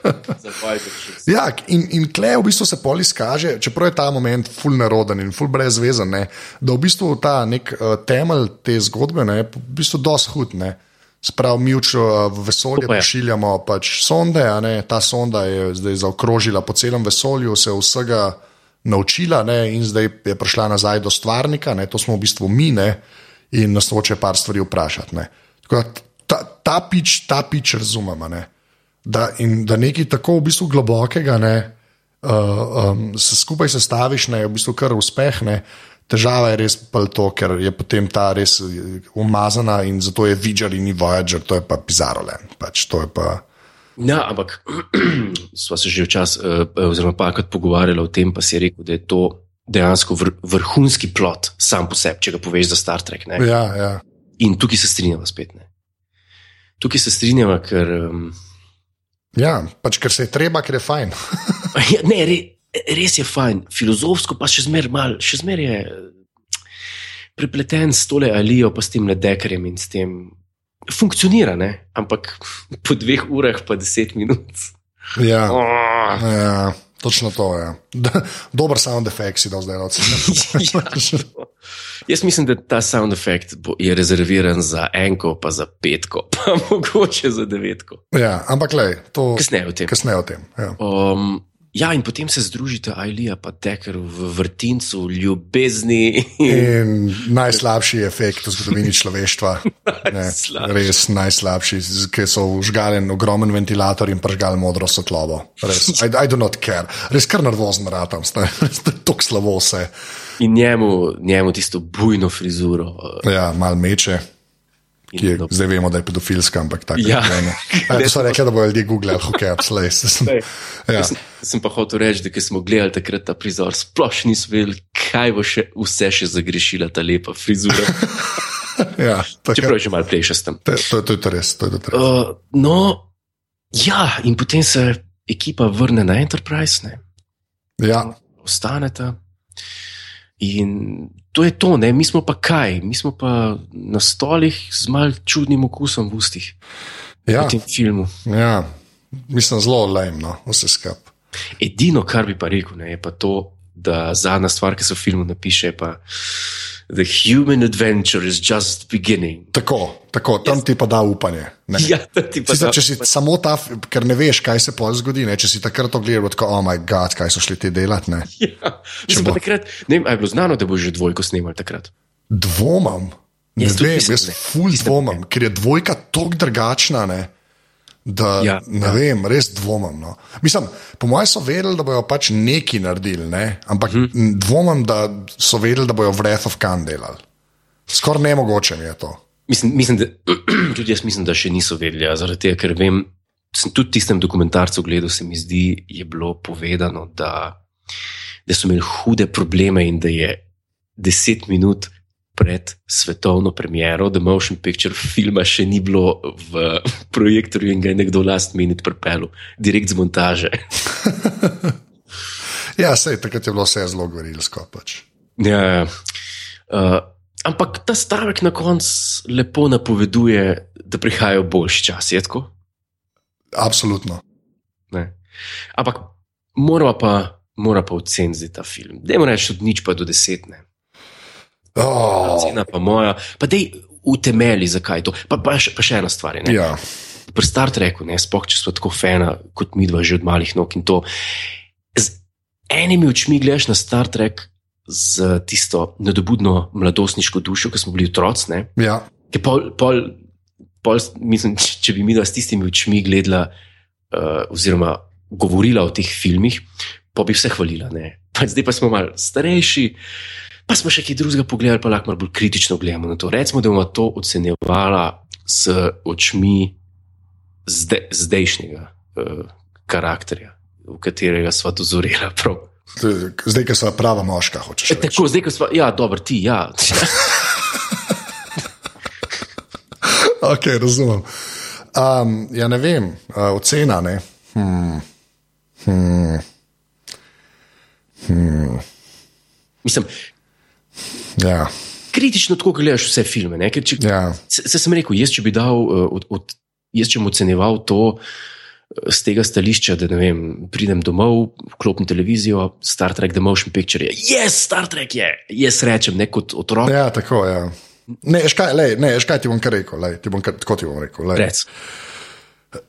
Za Voyager 6. Ja, in, in klej v bistvu se pol izkaže, čeprav je ta moment ful neroden in ful brezvezen, ne, da v bistvu ta nek uh, temelj te zgodbe ne, je v bistvu dosti hud. Ne. Sprav mi v uh, vesolje pa pošiljamo pač sonde, ne, ta sonda je zdaj zaokrožila po celem vesolju, se vsega naučila ne, in zdaj je prišla nazaj do stvarnika, ne, to smo v bistvu mi ne, in nas hoče par stvari vprašati. Ne. Tako Ta, ta pič, ta pič razumem. a Ne. Da, in da nekaj tako v bistvu globokega, ne, uh, um, se skupaj sestaviš, ne, je v bistvu kar uspeh. Ne. Težava je res pa to, ker je potem ta res eh, umazana in zato je Vidžer in ni Voyager, to je pa Pizarolen. Pač, to je pa. Ja, ampak sva se že včasih, uh, oziroma parkrat pogovarjala o tem, pa si rekel, da je to dejansko vr vrhunski plot, sam po sebi, če ga poveš za Star Trek. Ne? Ja, ja. In tukaj se strinjava spet. Ne? Tukaj se strinjava, ker. Um, ja, pač ker se je treba, ker je fajn. ja, ne, re, res je fajn, filozofsko pa še zmeraj mal, še zmeraj je prepleten s tole alijo, pa s tem ledekarjem in s tem. Funkcionira, ne? ampak po dveh urah, pa deset minut. ja, Oh. ja, točno to je. Ja. Dober sound effect si dal zdaj od sebe. Jaz mislim, da ta sound effect bo, je rezerviran za enko, pa za petko, pa mogoče za devetko. ja, ampak le, to Kasneje o tem. kasneje o tem. Ja. Um, ja, in potem se združite Ailija in Deker v vrtincu ljubezni. In najslabši efekt v zgodovini človeštva, ne, Najslabši. res najslabši, ki so užgali en ogromen ventilator in pržgali modro svetlobo. Res, I, I do not care, res kar nervozen ratam, tako slabo vse. In njemu, njemu tisto bujno frizuro. Ja, mal meče. Ki je, zdaj vemo, da je pedofilska, ampak tako Ja. je. Ja, so rekli, da bodo ljudje googlali, hoke, slej. Lej, Ja. Sem, sem pa hotel reči, da smo gledali takrat ta prizor, sploh nismo vedeli, kaj bo še vse še zagrešila ta lepa frizura. Ja, tako, Čeprav je že malo plešast tam. to, to, to je to res. To je to res. Uh, no, ja, in potem se ekipa vrne na Enterprise, ne, Ja, ostaneta. In to je to, ne? mi smo pa kaj, mi smo pa na stolih z mal čudnim okusom v ustih ja, v tem filmu. ja, mislim, zelo lajmno, vse skupaj. Edino, kar bi pa rekel, ne, je pa to, da zadnja stvar, ki se v filmu napiše, je pa The human adventure is just beginning. Tako, tako tam ti pa da upanje. ne. Ja, ti pa Sicer, da- če si samo ta, ker ne veš, kaj se pol zgodi, ne? če si takrat to gledal, tako, oh moj bog, kaj so šli ti delati. Ne? Ja, mislim, pa bo- takrat, ne vem, a je bilo znano, da bo že dvojko snimal takrat. Dvomam, ne Jaz tudi vem, jaz ne. ful Mislim, dvomam, ker je dvojka tako drugačna. Ne? Da, Ja, ne ja. vem, res dvomam. No. Mislim, po mojem so vedeli, da bodo pač nekaj naredili, ne? ampak mm. dvomam, da so vedeli, da bodo Wrath of Khan delali. Skoraj nemogoče mi je to. Mislim, mislim da, tudi jaz mislim, da še niso vedeli, ja, zaradi tega, ker vem, sem tudi tistem dokumentarcu gledal, se mi zdi, je bilo povedano, da, da so imeli hude probleme in da je deset minut pred svetovno premiero The Motion Picture filma še ni bilo v projektorju in ga je nekdo last minute pripeljal, direkt z montaže. Ja, sej, takrat je bilo vse zelo govorilsko. Pač. Ja, ja. uh, ampak ta stavek na koncu lepo napoveduje, da prihajajo boljši časi, je tako? Absolutno. Ne. Ampak mora pa, mora pa oceniti ta film. Dajmo reči od nič pa do deset. Oh, Cena pa moja, pa dej utemeli, zakaj to. Pa, pa, še, pa še ena stvar. ne. ja. Pri Star Treku, ne, sploh če smo tako fena kot mi dva že od malih nog in to. Z enimi očmi gledaš na Star Trek z tisto nadobudno mladostniško dušo, ki smo bili otroci. Ja. Ker Pol, pol, pol, mislim, če, če bi mi dva s tistimi očmi gledala, uh, oziroma govorila o teh filmih, pa bi vse hvalila. ne. Pa zdaj pa smo malo starejši, pa smo še kaj drugega pogledali, pa lahko bolj kritično gledamo na to. Recimo, da bomo to ocenjevala s očmi zde, zdajšnjega uh, karakterja, v katerega sva dozorela. Prav. Zdaj, ker so prava moška, hočeš E, tako, zdaj, ko smo, ja, dobro, ti, ja. Ok, razumem. Um, ja, ne vem, uh, ocena. Ne? Hmm. Hmm. Mislim, Ja. kritično tako gledaš vse filme. ne, ker Če, Ja. se, se sem rekel, jaz če bi dal, eh, od, od, jaz če bi ocenjeval to z tega stališča, da vem, pridem domov, vklopim televizijo, Star Trek, The Motion Picture je, yes, Star Trek je, jaz rečem, ne kot otrok. Ja, tako je. Ja. Ne, veš kaj, lej, ne, veš kaj ti bom kar rekel, lej, ti bom kar, tako ti bom rekel. Lej. Rec.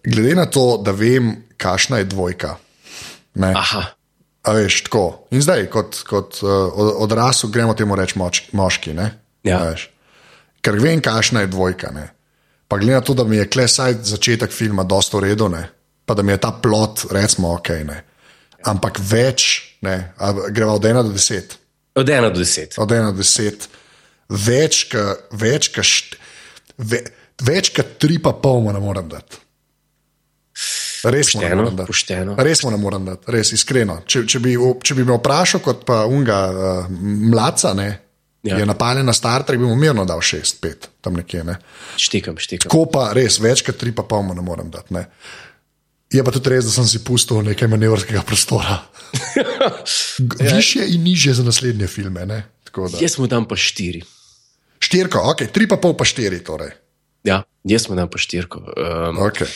Glede na to, da vem, kakšna je dvojka. Ne, Aha, a veš, tako. In zdaj, kot, kot uh, odrasel, gremo temu reči moč, moški. Ne, Ja. A veš. Ker vem, kakšna je dvojka. Ne. Pa glede na to, da mi je klesaj začetek filma dosto uredu, ne, pa da mi je ta plot, recimo, ok. Ne. Ampak več, ne, a greva od 1 do 10. od ena do deset. od 1 do 10, več kot več, ka št- ve, več kot 3, pa pol ne morem dati. Res Pošteno, morem dati. pošteno. Res mu ne morem dati, res iskreno. Če, če, bi, če bi me vprašal kot pa unga uh, mladca, ne, Ja. ja. je napaljen na Star Trek, bi mu mirno dal 6, 5, tam nekje. Ne. Štekam, štekam. Ko pa res več kot 3, pa pol mu ne morem dati. Ne. Je pa tudi res, da sem si pustil nekaj manevrskega prostora. G- Višje in nižje za naslednje filme. Jaz mu dam pa štiri. Štirko, ok, tri pa pol pa štiri. Torej. Ja, jaz mu dam pa štirko. Um, Okay.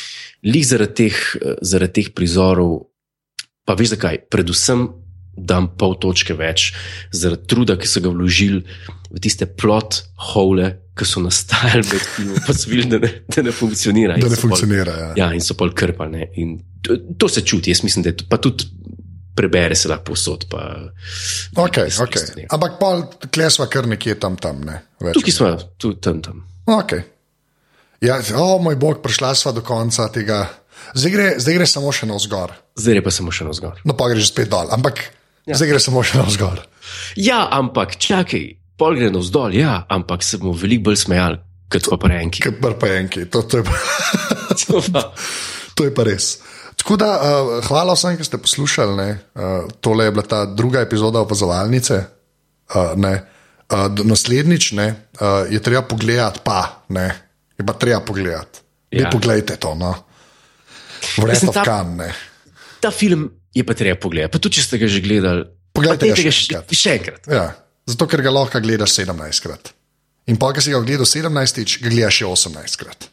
Lih zaradi teh, eh, zaradi teh prizorov, pa veš zakaj, predvsem dam pol točke več, zaradi truda, ki so ga vložili v tiste plot hole, ki so nastajali med filmom, pa so videli, da ne, da ne funkcionira. Da ne so pol- funkcionira. Ja. Ja, in so pol krpane. In to, to se čuti, jaz mislim, da je to, pa tudi prebere se lahko posod. Pa, Okay, Isto, okay. Ampak pol klesva kar nekje tam, tam ne. Več. Tukaj smo, tu, tam, tam. Okay. Ja, o moj bog, prišla sva do konca tega. Zdaj gre, zdaj gre samo še navzgor. Zdaj je pa samo še navzgor. No, pa gre že spet dol, ampak ja. zdaj gre samo še navzgor. Ja, ampak čakaj, pol gre navzdol, ja, ampak se bomo veliko bolj smejali, kot pa prejemki. Kot prpajenki, to, to, je pa- to je pa res. Tako da, uh, hvala vsem, ki ste poslušali. ne. Uh, tole je bila ta druga epizoda opazovalnice. Uh, ne. uh, naslednjič ne, uh, je treba pogledati, pa ne. Je pa treba pogledati. Ja. Ja. Poglejte to. No. Vred Mislim, of ta-. Ne. Film je pa treba pogledati, pa tudi če ste ga že gledali. Poglejte ga še še, enkrat. še enkrat. Ja. Zato, ker ga lahko gledaš 17 krat. In pa, ki si ga ogledal 17, ga gledaš še 18 krat.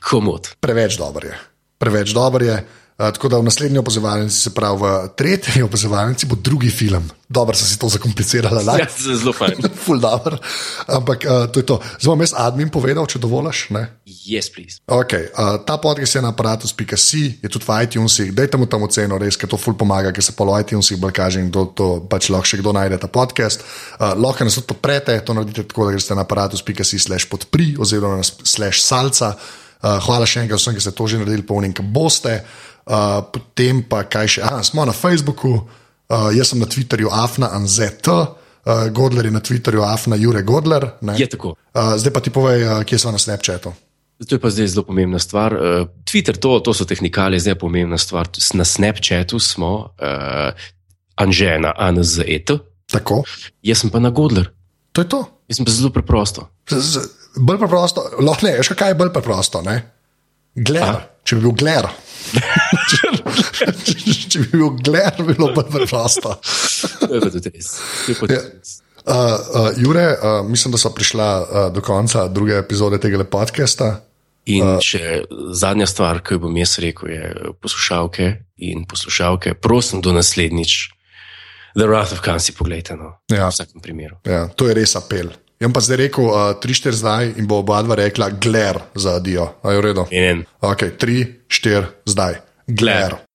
Komod. Preveč dober je. Preveč dober je. Uh, tako da v naslednji opazovalnici, se pravi v tretji opazovalnici, bo drugi film. Dobro, sem si to zakomplicirala, da Ja, zelo fajn. Ful dobro. Ampak uh, to je to. Zdaj bom jaz admin povedal, če dovoliš. Ne? Yes, please. Okay, uh, ta podcast je na aparatus.ca, je tudi v iTunesih, dajte mu tam oceno, res, ker to ful pomaga, ker se pa v iTunesih bolj kaže in kdo to pač lahko še kdo najde ta podcast. Uh, lahko nas tudi podprete, to naredite tako, da greste na aparatus.ca slash podpri oziroma slash salca. Uh, hvala še enkrat vsem, ki ste to že naredili, polnim, ki boste. Uh, potem pa kaj še, ah, smo na Facebooku, uh, jaz sem na Twitterju Afna Anzet, uh, Godler je na Twitterju Afna Jure Godler. ne. Je tako. Uh, zdaj pa ti povej, uh, kje smo na Snapchatu. To je pa zdaj zelo pomembna stvar. Uh, Twitter, to, to so tehnikali, zdaj je pomembna stvar. Na Snapchatu smo uh, Anže na ANZET, Tako, jaz sem pa na Godler. to je to. Jaz sem pa zelo preprosto. Z, z, bolj preprosto, lahko ne, veš kaj je bolj preprosto. Ne? Gler, če bi bil gler. če, bi bil gler, bi bilo bolj preprosto. To je pa tudi res. Uh, uh, Jure, uh, mislim, da so prišla uh, do konca druge epizode tega podcasta. In še zadnja stvar, ki jo bom jaz rekel, je poslušalke in poslušalke, prosim, do naslednjič. The Wrath of Khan si pogledajte, no, Ja. v vsakem primeru. Ja, to je res apel. Jaz pa zdaj rekel, uh, tri, štiri zdaj in bo oba dva rekla gler za adijo. A je v redu? In Ok, tri, štiri zdaj. Gler.